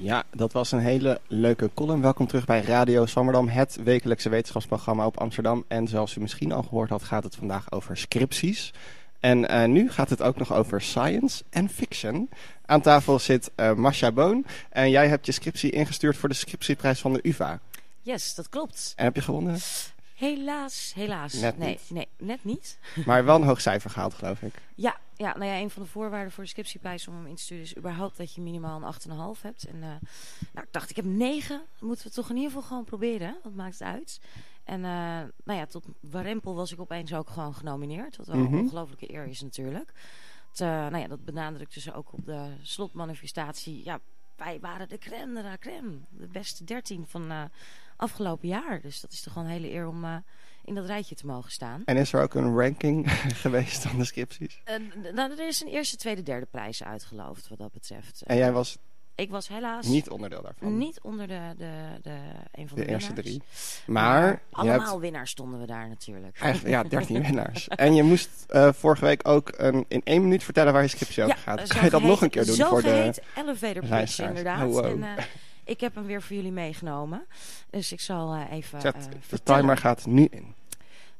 Ja, dat was een hele leuke column. Welkom terug bij Radio Swammerdam, het wekelijkse wetenschapsprogramma op Amsterdam. En zoals u misschien al gehoord had, gaat het vandaag over scripties. En uh, nu gaat het ook nog over science en fiction. Aan tafel zit uh, Masha Boon. En jij hebt je scriptie ingestuurd voor de scriptieprijs van de UvA. Yes, dat klopt. En heb je gewonnen? Helaas, helaas. Net nee, niet. nee, net niet. Maar wel een hoog cijfer gehaald, geloof ik. Ja, ja, nou ja, een van de voorwaarden voor de scriptieprijs om hem in te sturen is überhaupt dat je minimaal een 8,5 hebt. En uh, nou, ik dacht, ik heb 9. Moeten we toch in ieder geval gewoon proberen. Wat maakt het uit? En uh, nou ja, tot Warempel was ik opeens ook gewoon genomineerd. Wat wel Mhm. een ongelofelijke eer is natuurlijk. Het, uh, nou ja, dat benadrukte ze ook op de slotmanifestatie. Ja, wij waren de crème de la crème. De beste 13 van uh, afgelopen jaar. Dus dat is toch gewoon een hele eer om uh, in dat rijtje te mogen staan. En is er ook een ranking geweest van de scripties? Uh, nou, er is een eerste, tweede, derde prijs uitgeloofd wat dat betreft. En jij was ik was helaas niet onderdeel daarvan? Niet onder de, de, de, een van de, de eerste drie. Maar, maar allemaal hebt... winnaars stonden we daar natuurlijk. Eigenlijk, ja, 13 winnaars. En je moest uh, vorige week ook een, in één minuut vertellen waar je scriptie over ja, gaat. Kan je dat nog een keer doen voor de elevator pitch inderdaad. Oh, wow. en, uh, ik heb hem weer voor jullie meegenomen. Dus ik zal uh, even Zet, de vertellen. timer gaat nu in.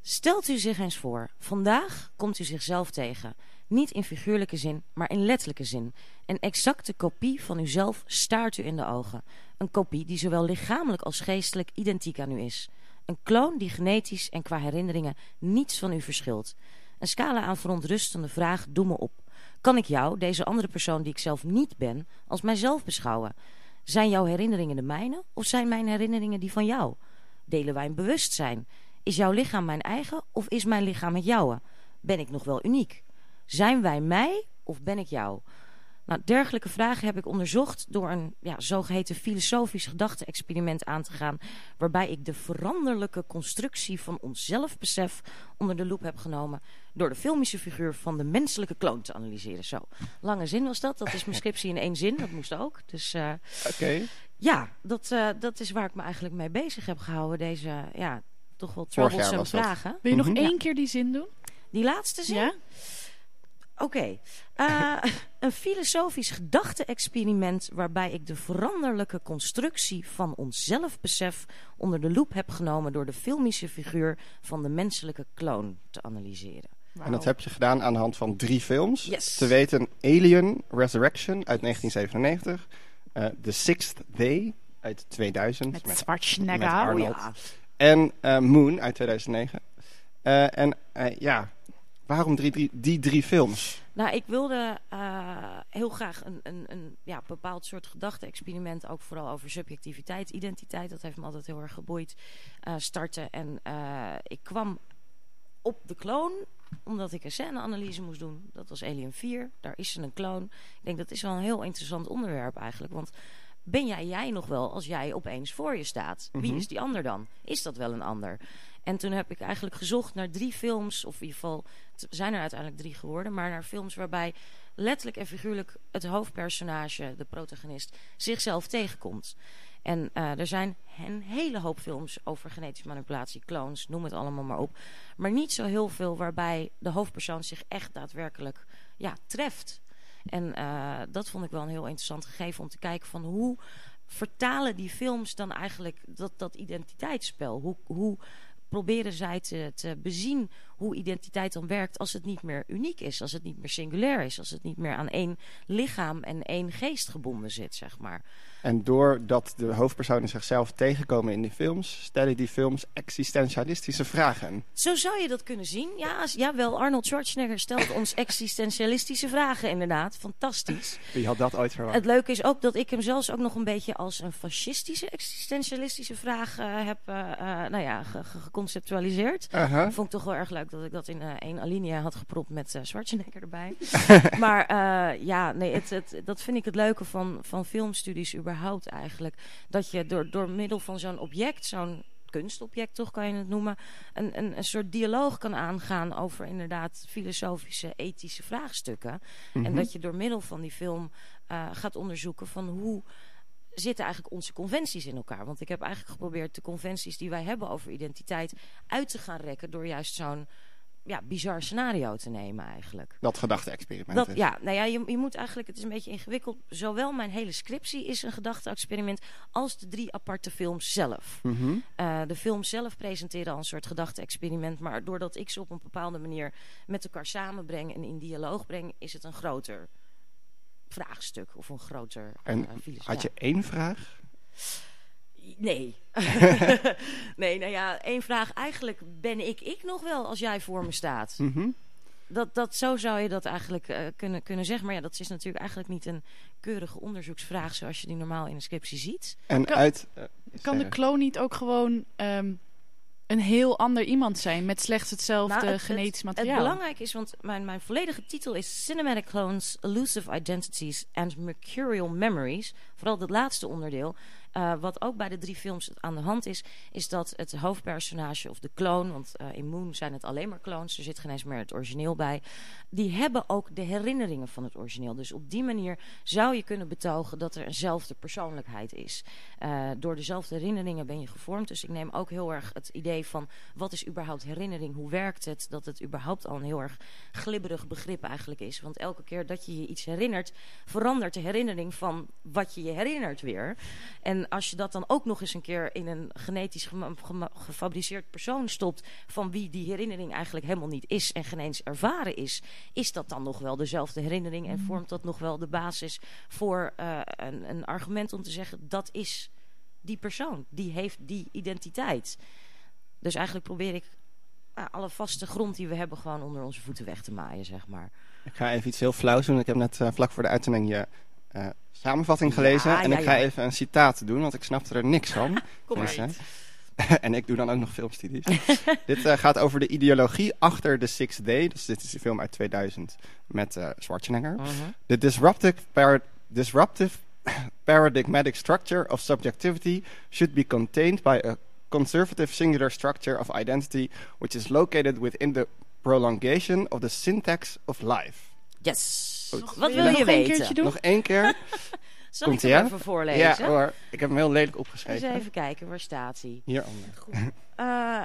Stelt u zich eens voor, vandaag komt u zichzelf tegen. Niet in figuurlijke zin, maar in letterlijke zin. Een exacte kopie van uzelf staart u in de ogen. Een kopie die zowel lichamelijk als geestelijk identiek aan u is. Een kloon die genetisch en qua herinneringen niets van u verschilt. Een scala aan verontrustende vraag doe me op. Kan ik jou, deze andere persoon die ik zelf niet ben, als mijzelf beschouwen? Zijn jouw herinneringen de mijne of zijn mijn herinneringen die van jou? Delen wij een bewustzijn? Is jouw lichaam mijn eigen of is mijn lichaam het jouwe? Ben ik nog wel uniek? Zijn wij mij of ben ik jou? Nou, dergelijke vragen heb ik onderzocht door een ja, zogeheten filosofisch gedachte-experiment aan te gaan, waarbij ik de veranderlijke constructie van ons zelfbesef onder de loep heb genomen door de filmische figuur van de menselijke kloon te analyseren. Zo, lange zin was dat. Dat is mijn scriptie in één zin, dat moest ook. Dus uh, Oké. Okay. Ja, dat, uh, dat is waar ik me eigenlijk mee bezig heb gehouden, deze ja, toch wel troublesome vragen. Wil je nog Mhm. mm -hmm. één keer die zin doen? Die laatste zin? Ja? Oké. Okay. Uh, een filosofisch gedachte-experiment waarbij ik de veranderlijke constructie van ons zelfbesef onder de loep heb genomen door de filmische figuur van de menselijke kloon te analyseren. Wow. En dat heb je gedaan aan de hand van drie films. Yes. Te weten Alien Resurrection uit 1997, uh, The Sixth Day uit 2000 met, met Schwarzenegger. met Arnold. Oh, ja. En uh, Moon uit 2009. Uh, en ja, waarom drie, drie, die drie films? Nou, ik wilde uh, heel graag een, een, een ja, bepaald soort gedachte-experiment, ook vooral over subjectiviteit, identiteit, dat heeft me altijd heel erg geboeid, uh, starten. En uh, ik kwam op de kloon omdat ik een scèneanalyse moest doen. Dat was Alien 4. Daar is ze een kloon. Ik denk dat is wel een heel interessant onderwerp eigenlijk. Want ben jij jij nog wel als jij opeens voor je staat? Wie Mhm. is die ander dan? Is dat wel een ander? En toen heb ik eigenlijk gezocht naar drie films, of in ieder geval zijn er uiteindelijk drie geworden, maar naar films waarbij letterlijk en figuurlijk het hoofdpersonage, de protagonist, zichzelf tegenkomt. En eh, er zijn een hele hoop films over genetische manipulatie, clones, noem het allemaal maar op. Maar niet zo heel veel waarbij de hoofdpersoon zich echt daadwerkelijk ja, treft. En eh, dat vond ik wel een heel interessant gegeven om te kijken van hoe vertalen die films dan eigenlijk dat, dat identiteitsspel? Hoe, hoe proberen zij te, te bezien hoe identiteit dan werkt als het niet meer uniek is, als het niet meer singulair is, als het niet meer aan één lichaam en één geest gebonden zit, zeg maar. En doordat de hoofdpersonen zichzelf tegenkomen in die films, stellen die films existentialistische vragen. Zo zou je dat kunnen zien. Ja, als, jawel, Arnold Schwarzenegger stelt ons existentialistische vragen inderdaad. Fantastisch. Wie had dat ooit verwacht? Het leuke is ook dat ik hem zelfs ook nog een beetje als een fascistische existentialistische vraag eh, heb eh, eh, nou ja, ge- ge- geconceptualiseerd. Dat vond ik toch wel erg leuk dat ik dat in eh, één alinea had gepropt met eh Schwarzenegger erbij. maar eh, ja, nee, het, het, dat vind ik het leuke van, van filmstudies überhaupt eigenlijk. Dat je door, door middel van zo'n object, zo'n kunstobject toch kan je het noemen, een, een, een soort dialoog kan aangaan over inderdaad filosofische, ethische vraagstukken. En Mhm. dat je door middel van die film gaat onderzoeken van hoe zitten eigenlijk onze conventies in elkaar. Want ik heb eigenlijk geprobeerd de conventies die wij hebben over identiteit uit te gaan rekken door juist zo'n ja, bizar scenario te nemen eigenlijk. Dat gedachte-experiment. Dat, is. ja, nou ja, je, je moet eigenlijk, het is een beetje ingewikkeld. Zowel mijn hele scriptie is een gedachte-experiment als de drie aparte films zelf. Mhm. Eh, de films zelf presenteren al een soort gedachte-experiment. Maar doordat ik ze op een bepaalde manier met elkaar samenbreng en in dialoog breng, is het een groter vraagstuk of een groter En eh, filos- Had ja. je één vraag? Nee. nee, nou ja, één vraag. Eigenlijk ben ik ik nog wel als jij voor me staat. Mhm. Dat, dat, zo zou je dat eigenlijk eh, kunnen, kunnen zeggen. Maar ja, dat is natuurlijk eigenlijk niet een keurige onderzoeksvraag zoals je die normaal in een scriptie ziet. En Kan- uit... eh, Kan de kloon niet ook gewoon ehm, een heel ander iemand zijn met slechts hetzelfde Nou, het- genetisch Het materiaal? belangrijke is, want mijn, mijn volledige titel is Cinematic Clones, Elusive Identities and Mercurial Memories. Vooral dat laatste onderdeel. Eh, wat ook bij de drie films aan de hand is, is dat het hoofdpersonage of de kloon, want eh, in Moon zijn het alleen maar clones, er zit geen eens meer het origineel bij, die hebben ook de herinneringen van het origineel. Dus op die manier zou je kunnen betogen dat er eenzelfde persoonlijkheid is. Eh, door dezelfde herinneringen ben je gevormd. Dus ik neem ook heel erg het idee van wat is überhaupt herinnering, hoe werkt het, dat het überhaupt al een heel erg glibberig begrip eigenlijk is. Want elke keer dat je je iets herinnert, verandert de herinnering van wat je je herinnert weer. En als je dat dan ook nog eens een keer in een genetisch gefabriceerd persoon stopt, van wie die herinnering eigenlijk helemaal niet is en geen eens ervaren is, is dat dan nog wel dezelfde herinnering en vormt dat nog wel de basis voor eh, een, een argument om te zeggen dat is die persoon, die heeft die identiteit. Dus eigenlijk probeer ik eh, alle vaste grond die we hebben gewoon onder onze voeten weg te maaien, zeg maar. Ik ga even iets heel flauws doen. Ik heb net eh, vlak voor de uitzending je eh, samenvatting gelezen. Ja, en ja, ik ga ja. even een citaat doen, want ik snapte er niks van. Kom maar. Tenminste. en ik doe dan ook nog filmstudies. dit eh, gaat over de ideologie achter The Sixth Day. Dus dit is een film uit 2000 met eh, Schwarzenegger. Mhm. Disruptive, para- disruptive paradigmatic structure of subjectivity should be contained by a conservative singular structure of identity which is located within the prolongation of the syntax of life. Yes. Wat Wil je je nog een weten? keertje doen? Nog één keer. Zal Komt ik hem even voorlezen? ja hoor, ik heb hem heel lelijk Eens opgeschreven. even kijken, waar staat hij? Hieronder. Uh,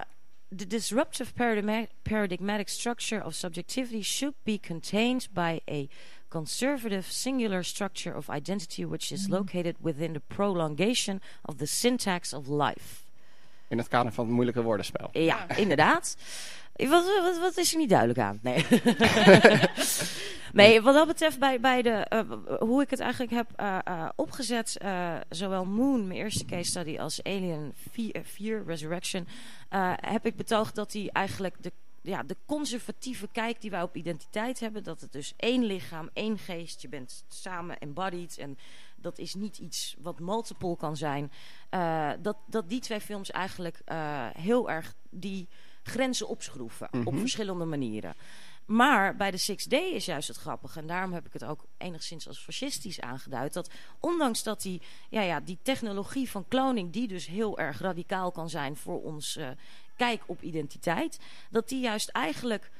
the disruptive paradigma- paradigmatic structure of subjectivity should be contained by a conservative singular structure of identity which is located within the prolongation of the syntax of life. In het kader van het moeilijke woordenspel. Ja, inderdaad. Wat, wat, wat is er niet duidelijk aan? Nee. nee, wat dat betreft, bij, bij de, eh, hoe ik het eigenlijk heb eh, eh, opgezet, zowel Moon, mijn eerste case study, als Alien 4, 4 Resurrection, heb ik betoogd dat die eigenlijk de, ja, de conservatieve kijk die wij op identiteit hebben, dat het dus één lichaam, één geest, je bent samen embodied en dat is niet iets wat multiple kan zijn, dat, dat die twee films eigenlijk heel erg die grenzen opschroeven op Mhm. verschillende manieren. Maar bij de 6D is juist het grappige. En daarom heb ik het ook enigszins als fascistisch aangeduid. Dat ondanks dat die, ja, ja, die technologie van kloning, die dus heel erg radicaal kan zijn voor ons eh, kijk op identiteit, dat die juist eigenlijk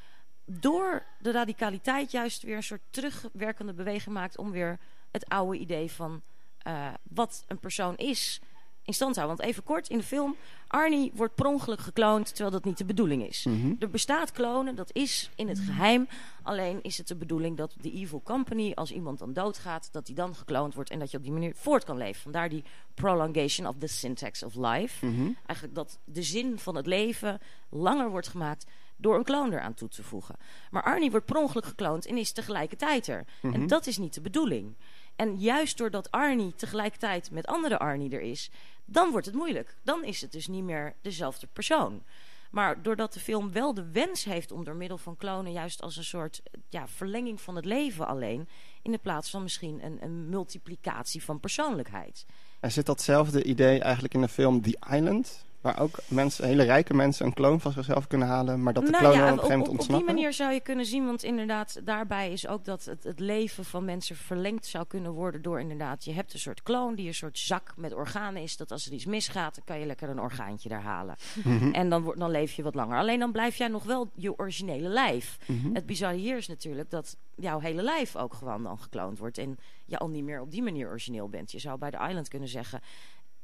door de radicaliteit juist weer een soort terugwerkende beweging maakt om weer het oude idee van eh, wat een persoon is in stand houden. Want even kort in de film, Arnie wordt per ongeluk gekloond terwijl dat niet de bedoeling is. Mhm. Er bestaat klonen, dat is in het geheim. Alleen is het de bedoeling dat de Evil Company, als iemand dan doodgaat, dat die dan gekloond wordt en dat je op die manier voort kan leven. Vandaar die prolongation of the syntax of life. Mhm. Eigenlijk dat de zin van het leven langer wordt gemaakt door een kloon eraan toe te voegen. Maar Arnie wordt per ongeluk gekloond en is tegelijkertijd er. En Mhm. dat is niet de bedoeling. En juist doordat Arnie tegelijkertijd met andere Arnie er is, dan wordt het moeilijk. Dan is het dus niet meer dezelfde persoon. Maar doordat de film wel de wens heeft om door middel van klonen juist als een soort ja, verlenging van het leven alleen, in de plaats van misschien een, een multiplicatie van persoonlijkheid. Er zit datzelfde idee eigenlijk in de film The Island. Waar ook mensen, hele rijke mensen een kloon van zichzelf kunnen halen. Maar dat de Nou ja, dan op een gegeven moment op die manier zou je kunnen zien, want inderdaad, daarbij is ook dat het, het leven van mensen verlengd zou kunnen worden door inderdaad, je hebt een soort kloon die een soort zak met organen is, dat als er iets misgaat, dan kan je lekker een orgaantje daar halen. Mhm. En dan, dan leef je wat langer. Alleen dan blijf jij nog wel je originele lijf. Mhm. Het bizarre hier is natuurlijk dat jouw hele lijf ook gewoon dan gekloond wordt. En je al niet meer op die manier origineel bent. Je zou bij de Island kunnen zeggen,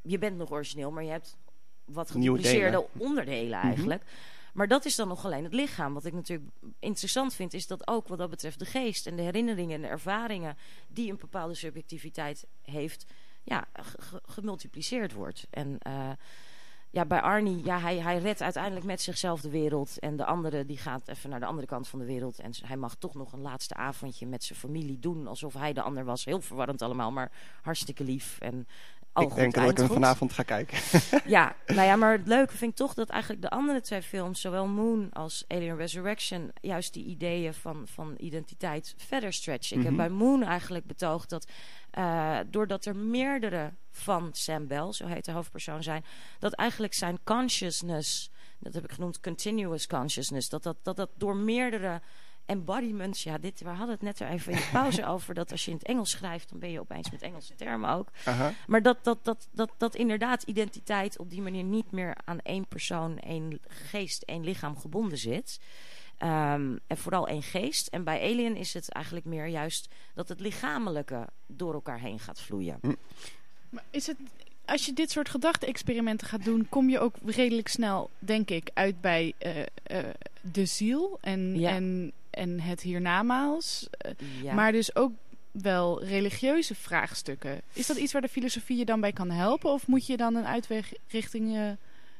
je bent nog origineel, maar je hebt wat Nieuwe gedupliceerde delen. Mhm. onderdelen eigenlijk. Maar dat is dan nog alleen het lichaam. Wat ik natuurlijk interessant vind, is dat ook wat dat betreft de geest en de herinneringen en de ervaringen die een bepaalde subjectiviteit heeft, ja, ge- ge- gemultipliceerd wordt. En eh, ja, bij Arnie, ja, hij, hij redt uiteindelijk met zichzelf de wereld. En de andere die gaat even naar de andere kant van de wereld. En hij mag toch nog een laatste avondje met zijn familie doen. Alsof hij de ander was. Heel verwarrend allemaal, maar hartstikke lief. En ik goed, denk dat ik hem goed. vanavond ga kijken. Ja, nou ja, maar het leuke vind ik toch dat eigenlijk de andere twee films, zowel Moon als Alien Resurrection, juist die ideeën van, van identiteit verder stretchen. Ik heb Mhm. bij Moon eigenlijk betoogd dat eh, doordat er meerdere van Sam Bell, zo heet de hoofdpersoon, zijn, dat eigenlijk zijn consciousness, dat heb ik genoemd continuous consciousness, dat dat, dat, dat door meerdere embodiments, ja, dit, we hadden het net er even in de pauze over, dat als je in het Engels schrijft, dan ben je opeens met Engelse termen ook. Aha. Maar dat, dat, dat, dat, dat inderdaad identiteit op die manier niet meer aan één persoon, één geest, één lichaam gebonden zit. Ehm, en vooral één geest. En bij Alien is het eigenlijk meer juist dat het lichamelijke door elkaar heen gaat vloeien. Maar is het, als je dit soort gedachte-experimenten gaat doen, kom je ook redelijk snel, denk ik, uit bij eh, eh, de ziel en, Ja. en, en het hiernamaals. Eh, Ja. Maar dus ook wel religieuze vraagstukken. Is dat iets waar de filosofie je dan bij kan helpen? Of moet je dan een uitweg richting eh,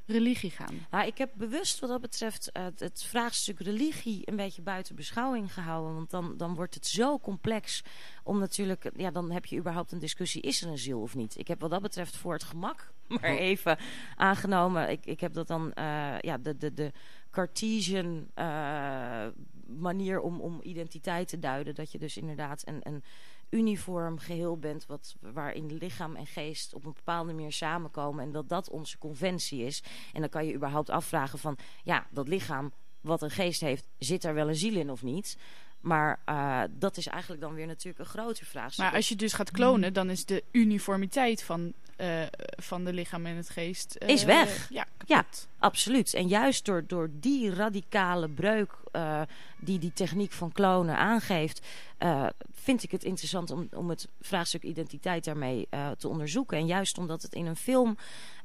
religie gaan? Nou, ik heb bewust wat dat betreft eh, het, vraagstuk religie een beetje buiten beschouwing gehouden. Want dan, dan wordt het zo complex om natuurlijk... Ja, dan heb je überhaupt een discussie, is er een ziel of niet? Ik heb wat dat betreft voor het gemak maar even aangenomen. Ik, ik heb dat dan, eh, ja, de, de, de Cartesian eh, manier om, om identiteit te duiden. Dat je dus inderdaad een... een uniform geheel bent, wat, waarin lichaam en geest op een bepaalde manier samenkomen en dat dat onze conventie is. En dan kan je überhaupt afvragen van, ja, dat lichaam wat een geest heeft, zit er wel een ziel in of niet? Maar eh, dat is eigenlijk dan weer natuurlijk een groter vraagstuk. Maar als je dus gaat klonen, dan is de uniformiteit van, eh, van de lichaam en het geest... eh, Is weg. Ja. Absoluut. En juist door, door die radicale breuk eh, die die techniek van klonen aangeeft, vind ik het interessant om, om het vraagstuk identiteit daarmee te onderzoeken. En juist omdat het in een film,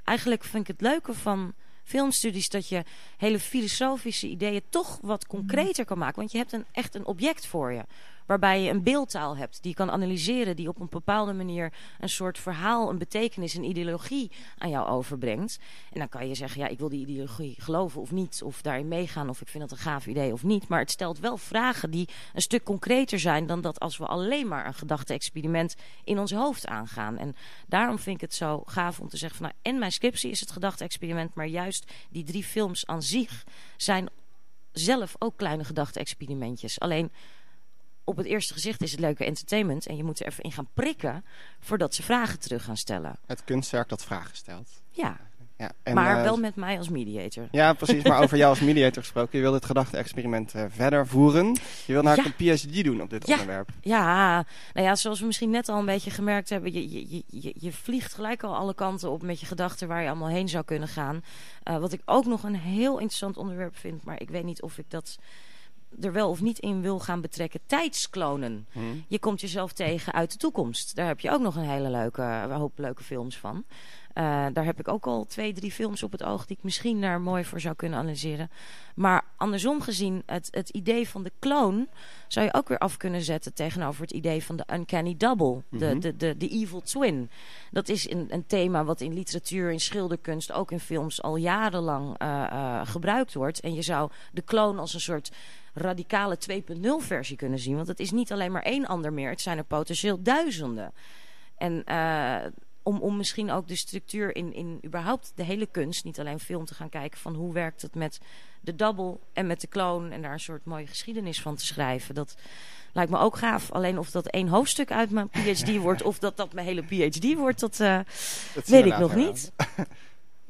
eigenlijk vind ik het leuke van filmstudies dat je hele filosofische ideeën toch wat concreter kan maken. Want je hebt een, echt een object voor je. Waarbij je een beeldtaal hebt die je kan analyseren. Die op een bepaalde manier een soort verhaal, een betekenis, een ideologie aan jou overbrengt. En dan kan je zeggen, ja, ik wil die ideologie geloven of niet. Of daarin meegaan of ik vind dat een gaaf idee of niet. Maar het stelt wel vragen die een stuk concreter zijn dan dat als we alleen maar een gedachte-experiment in ons hoofd aangaan. En daarom vind ik het zo gaaf om te zeggen van, nou, en mijn scriptie is het gedachte-experiment. Maar juist die drie films aan zich zijn zelf ook kleine gedachte-experimentjes. Alleen op het eerste gezicht is het leuke entertainment. En je moet er even in gaan prikken voordat ze vragen terug gaan stellen. Het kunstwerk dat vragen stelt. Ja, Ja, en, maar eh, wel met mij als mediator. Ja, precies. Maar over jou als mediator gesproken. Je wil dit gedachte-experiment eh, verder voeren. Je wil naar Ja. een PhD doen op dit Ja. onderwerp. Ja, nou ja, zoals we misschien net al een beetje gemerkt hebben, je, je, je- je, je vliegt gelijk al alle kanten op met je gedachten waar je allemaal heen zou kunnen gaan. Eh, wat ik ook nog een heel interessant onderwerp vind, maar ik weet niet of ik dat er wel of niet in wil gaan betrekken. Tijdsklonen. Hm. Je komt jezelf tegen uit de toekomst. Daar heb je ook nog een hele leuke, een hoop leuke films van. Eh, daar heb ik ook al twee, drie films op het oog die ik misschien daar mooi voor zou kunnen analyseren. Maar andersom gezien, het, het idee van de kloon zou je ook weer af kunnen zetten tegenover het idee van de uncanny double, de, Mhm. de, de, de evil twin. Dat is een, een thema wat in literatuur, in schilderkunst, ook in films al jarenlang eh, eh, gebruikt wordt. En je zou de kloon als een soort radicale 2.0 versie kunnen zien. Want het is niet alleen maar één ander meer, het zijn er potentieel duizenden. En eh, om, om misschien ook de structuur in, in überhaupt de hele kunst, niet alleen film, te gaan kijken van hoe werkt het met de double en met de kloon en daar een soort mooie geschiedenis van te schrijven. Dat lijkt me ook gaaf. Alleen of dat één hoofdstuk uit mijn PhD wordt of dat dat mijn hele PhD wordt, dat eh, Dat weet ik nog niet.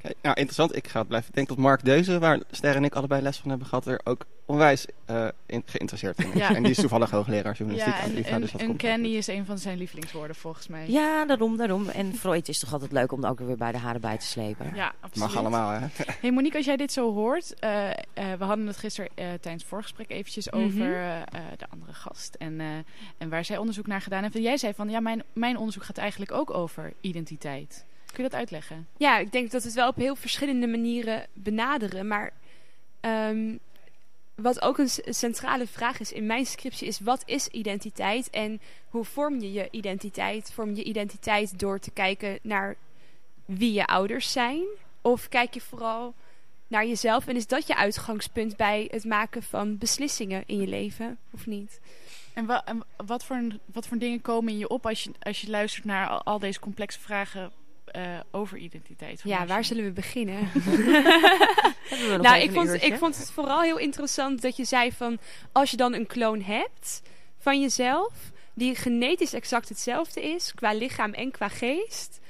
Oké, nou, interessant. Ik ga het blijven. Ik denk dat Mark Deuze, waar Ster en ik allebei les van hebben gehad, er ook onwijs eh, in, geïnteresseerd in is. Ja. En die is toevallig hoogleraar journalistiek Ja, aan en, dus dat en komt goed. is een van zijn lievelingswoorden volgens mij. Ja, daarom, daarom. En Freud is toch altijd leuk om er ook weer bij de haren bij te slepen. Ja, absoluut. Mag allemaal, hè? Hey Monique, als jij dit zo hoort, eh, eh, we hadden het gisteren tijdens het voorgesprek eventjes Mhm. over eh, eh, de andere gast en, eh, en waar zij onderzoek naar gedaan heeft. En jij zei van, ja, mijn, mijn onderzoek gaat eigenlijk ook over identiteit. Kun je dat uitleggen? Ja, ik denk dat we het wel op heel verschillende manieren benaderen. Maar ehm, wat ook een centrale vraag is in mijn scriptie is... wat is identiteit en hoe vorm je je identiteit? Vorm je identiteit door te kijken naar wie je ouders zijn? Of kijk je vooral naar jezelf en is dat je uitgangspunt... bij het maken van beslissingen in je leven, of niet? En, wa- en wat, voor, wat voor dingen komen in je op als je, als je luistert naar al, al deze complexe vragen eh, over identiteit? Ja, waar zullen we beginnen? We nou, ik vond, uurtje? ik vond het vooral heel interessant dat je zei van... als je dan een kloon hebt van jezelf... die genetisch exact hetzelfde is... qua lichaam en qua geest...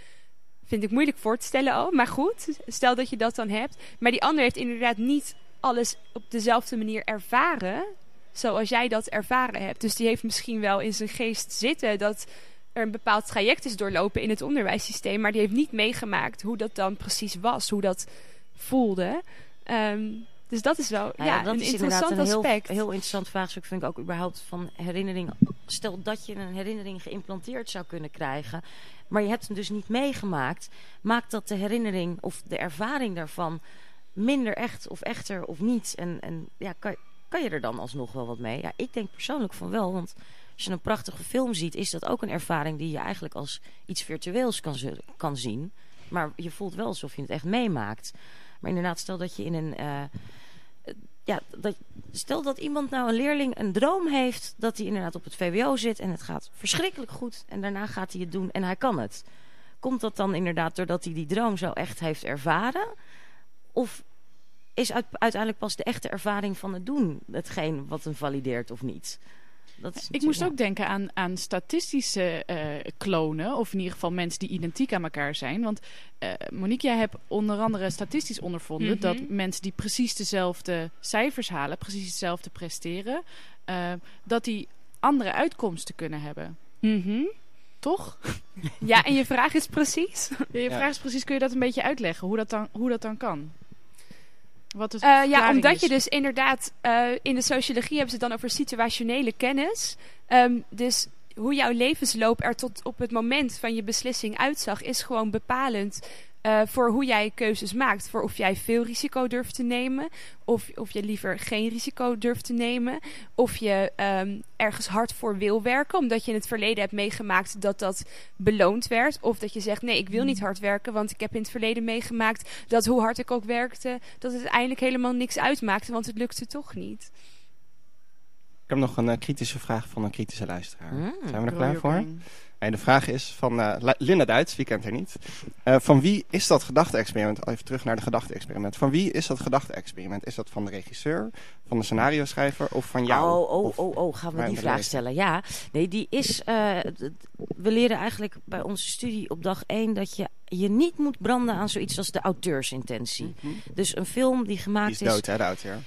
vind ik moeilijk voor te stellen al. Maar goed, stel dat je dat dan hebt. Maar die ander heeft inderdaad niet alles op dezelfde manier ervaren... zoals jij dat ervaren hebt. Dus die heeft misschien wel in zijn geest zitten... dat er een bepaald traject is doorlopen in het onderwijssysteem... maar die heeft niet meegemaakt hoe dat dan precies was. Hoe dat voelde... Ehm, dus dat is wel Nou ja, ja, dat een is inderdaad interessant een heel, aspect. heel interessant vraagstuk. Vind ik ook überhaupt van herinnering. Stel dat je een herinnering geïmplanteerd zou kunnen krijgen. Maar je hebt hem dus niet meegemaakt. Maakt dat de herinnering of de ervaring daarvan minder echt of echter of niet? En, en ja, kan, kan je er dan alsnog wel wat mee? Ja, ik denk persoonlijk van wel. Want als je een prachtige film ziet, is dat ook een ervaring die je eigenlijk als iets virtueels kan, kan zien. Maar je voelt wel alsof je het echt meemaakt. Maar inderdaad, stel dat je in een. eh, eh, ja, dat, stel dat iemand nou een leerling een droom heeft dat hij inderdaad op het VWO zit en het gaat verschrikkelijk goed en daarna gaat hij het doen en hij kan het. Komt dat dan inderdaad doordat hij die droom zo echt heeft ervaren? Of is uit- uiteindelijk pas de echte ervaring van het doen hetgeen wat hem valideert of niet? Dat is Ik moest ja. ook denken aan, aan statistische eh, klonen, of in ieder geval mensen die identiek aan elkaar zijn. Want eh, Monique, jij hebt onder andere statistisch ondervonden Mhm. dat mensen die precies dezelfde cijfers halen, precies hetzelfde presteren, eh, dat die andere uitkomsten kunnen hebben. Mhm. Toch? Ja, en je vraag is precies? Je Ja. vraag is precies, kun je dat een beetje uitleggen, hoe dat dan, hoe dat dan kan? Wat het Eh, ja, verklaring omdat is. je dus inderdaad... eh, in de sociologie hebben ze het dan over situationele kennis. Ehm, dus hoe jouw levensloop er tot op het moment van je beslissing uitzag... is gewoon bepalend eh, voor hoe jij keuzes maakt. Voor of jij veel risico durft te nemen... of, of je liever geen risico durft te nemen... of je ehm, ergens hard voor wil werken... omdat je in het verleden hebt meegemaakt dat dat beloond werd... of dat je zegt, nee, ik wil niet hard werken... want ik heb in het verleden meegemaakt dat hoe hard ik ook werkte... dat het uiteindelijk helemaal niks uitmaakte... want het lukte toch niet. Ik heb nog een eh, kritische vraag van een kritische luisteraar. Mm. Zijn we er klaar voor? En de vraag is van eh, La- Linda Duits, wie kent haar niet? Eh, van wie is dat gedachte-experiment? Even terug naar de gedachte-experiment. Van wie is dat gedachte-experiment? Is dat van de regisseur, van de scenario-schrijver of van jou? Oh, oh, oh, oh, gaan we die vraag stellen? Ja, nee, die is. eh, we leren eigenlijk bij onze studie op dag 1 dat je je niet moet branden aan zoiets als de auteursintentie. Mhm. Dus een film die Die gemaakt is dood, hè, de auteur.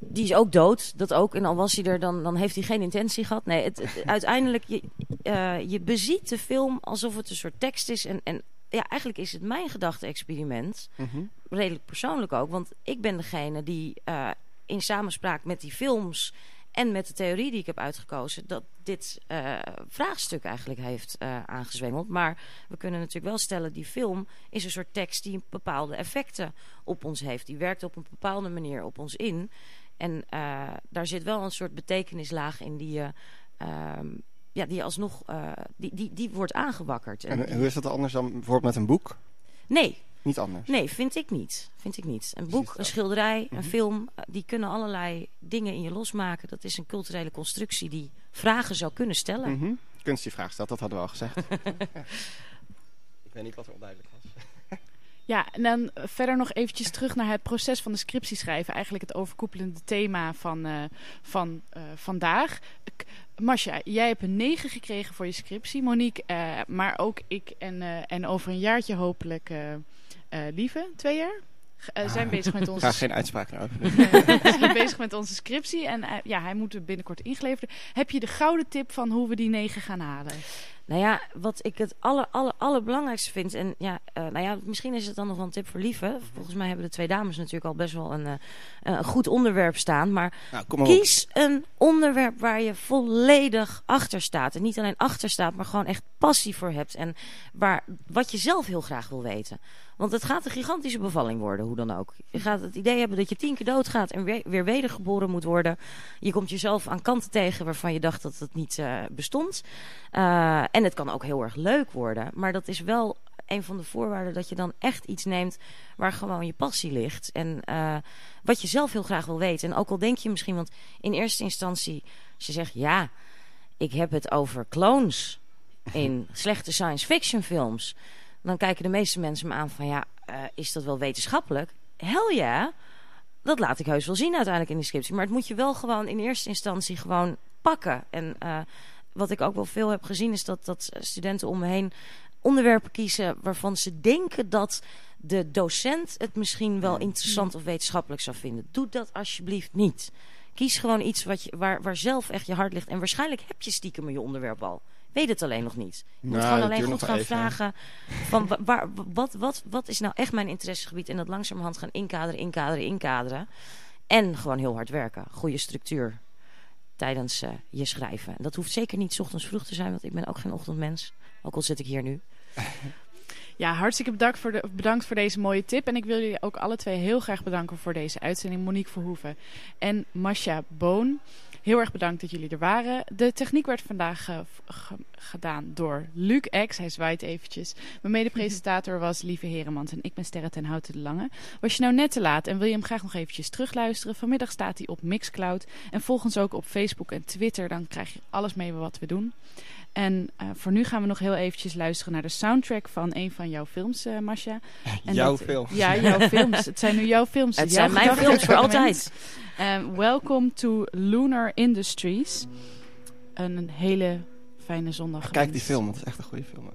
die is ook dood. Dat ook. En al was hij er, dan, dan heeft hij geen intentie gehad. Nee, het, het- uiteindelijk, je, eh, je beziet de film alsof het een soort tekst is. En, en ja, eigenlijk is het mijn gedachte-experiment. Mhm. Redelijk persoonlijk ook. Want ik ben degene die eh, in samenspraak met die films en met de theorie die ik heb uitgekozen, dat dit eh, vraagstuk eigenlijk heeft aangezwengeld. Maar we kunnen natuurlijk wel stellen, die film is een soort tekst die bepaalde effecten op ons heeft. Die werkt op een bepaalde manier op ons in. En daar zit wel een soort betekenislaag in die je, ehm, ja, die alsnog, eh, die, die, die wordt aangewakkerd. En hoe is dat anders dan bijvoorbeeld met een boek? nee, Niet anders. Nee, vind ik niet. Vind ik niet. Een boek, een schilderij, Mhm. een film, eh, die kunnen allerlei dingen in je losmaken. Dat is een culturele constructie die vragen zou kunnen stellen. Mhm. Kunst die vraag stelt, dat hadden we al gezegd. Ja. Ik weet niet wat er onduidelijk was. Ja, en dan verder nog eventjes terug naar het proces van de scriptie schrijven. Eigenlijk het overkoepelende thema van, eh, van eh, vandaag. K- Masha, jij hebt een 9 gekregen voor je scriptie. Monique, eh, maar ook ik en, eh, en over een jaartje hopelijk eh, Lieve, twee jaar, zijn bezig met onze Graag geen uitspraak erover. we zijn bezig met onze scriptie en ja, hij moet binnenkort ingeleverd. Heb je de gouden tip van hoe we die negen gaan halen? Nou ja, wat ik het aller, aller, allerbelangrijkste vind... en ja, eh, nou ja, misschien is het dan nog wel een tip voor Lieve. Volgens mij hebben de twee dames natuurlijk al best wel een, eh, een goed onderwerp staan. Maar Nou, op. Kies een onderwerp waar je volledig achter staat. En niet alleen achter staat, maar gewoon echt passie voor hebt. En waar, wat je zelf heel graag wil weten. Want het gaat een gigantische bevalling worden, hoe dan ook. Je gaat het idee hebben dat je tien keer doodgaat en weer, weer wedergeboren moet worden. Je komt jezelf aan kanten tegen waarvan je dacht dat het niet eh, bestond. Eh, en het kan ook heel erg leuk worden. Maar dat is wel een van de voorwaarden dat je dan echt iets neemt waar gewoon je passie ligt. En eh, wat je zelf heel graag wil weten. En ook al denk je misschien, want in eerste instantie, als je zegt ja, ik heb het over clones in slechte science fiction films, dan kijken de meeste mensen me aan van ja, eh, is dat wel wetenschappelijk? Hel ja, dat laat ik heus wel zien uiteindelijk in de scriptie. Maar het moet je wel gewoon in eerste instantie gewoon pakken. En eh, wat ik ook wel veel heb gezien is dat, dat studenten om me heen onderwerpen kiezen waarvan ze denken dat de docent het misschien wel interessant of wetenschappelijk zou vinden. Doe dat alsjeblieft niet. Kies gewoon iets wat je, waar, waar zelf echt je hart ligt. En waarschijnlijk heb je stiekem je onderwerp al. Weet het alleen nog niet. Je moet Nou, gewoon alleen goed nog gaan even, vragen van wa- waar, wat, wat, wat is nou echt mijn interessegebied. En dat langzamerhand gaan inkaderen, inkaderen, inkaderen. En gewoon heel hard werken. Goede structuur tijdens eh, je schrijven. En dat hoeft zeker niet 's ochtends vroeg te zijn, want ik ben ook geen ochtendmens. Ook al zit ik hier nu. Ja, hartstikke bedankt voor, de, bedankt voor deze mooie tip. En ik wil jullie ook alle twee heel graag bedanken voor deze uitzending. Monique Verhoeven en Masha Boon. Heel erg bedankt dat jullie er waren. De techniek werd vandaag eh, gedaan door Luc X. Hij zwaait eventjes. Mijn mede-presentator was Lieve Heremans en ik ben Sterre ten Houten de Lange. Was je nou net te laat en wil je hem graag nog eventjes terugluisteren? Vanmiddag staat hij op Mixcloud. En volg ons ook op Facebook en Twitter. Dan krijg je alles mee wat we doen. En eh, voor nu gaan we nog heel eventjes luisteren naar de soundtrack van een van jouw films, eh Masha. En Jouw dat- film. Ja, jouw films. Het zijn nu jouw films. Het jouw zijn mijn films voor altijd. Um, welcome to Lunar Industries. Een hele fijne zondag. Kijk die film, het is echt een goede film. ook.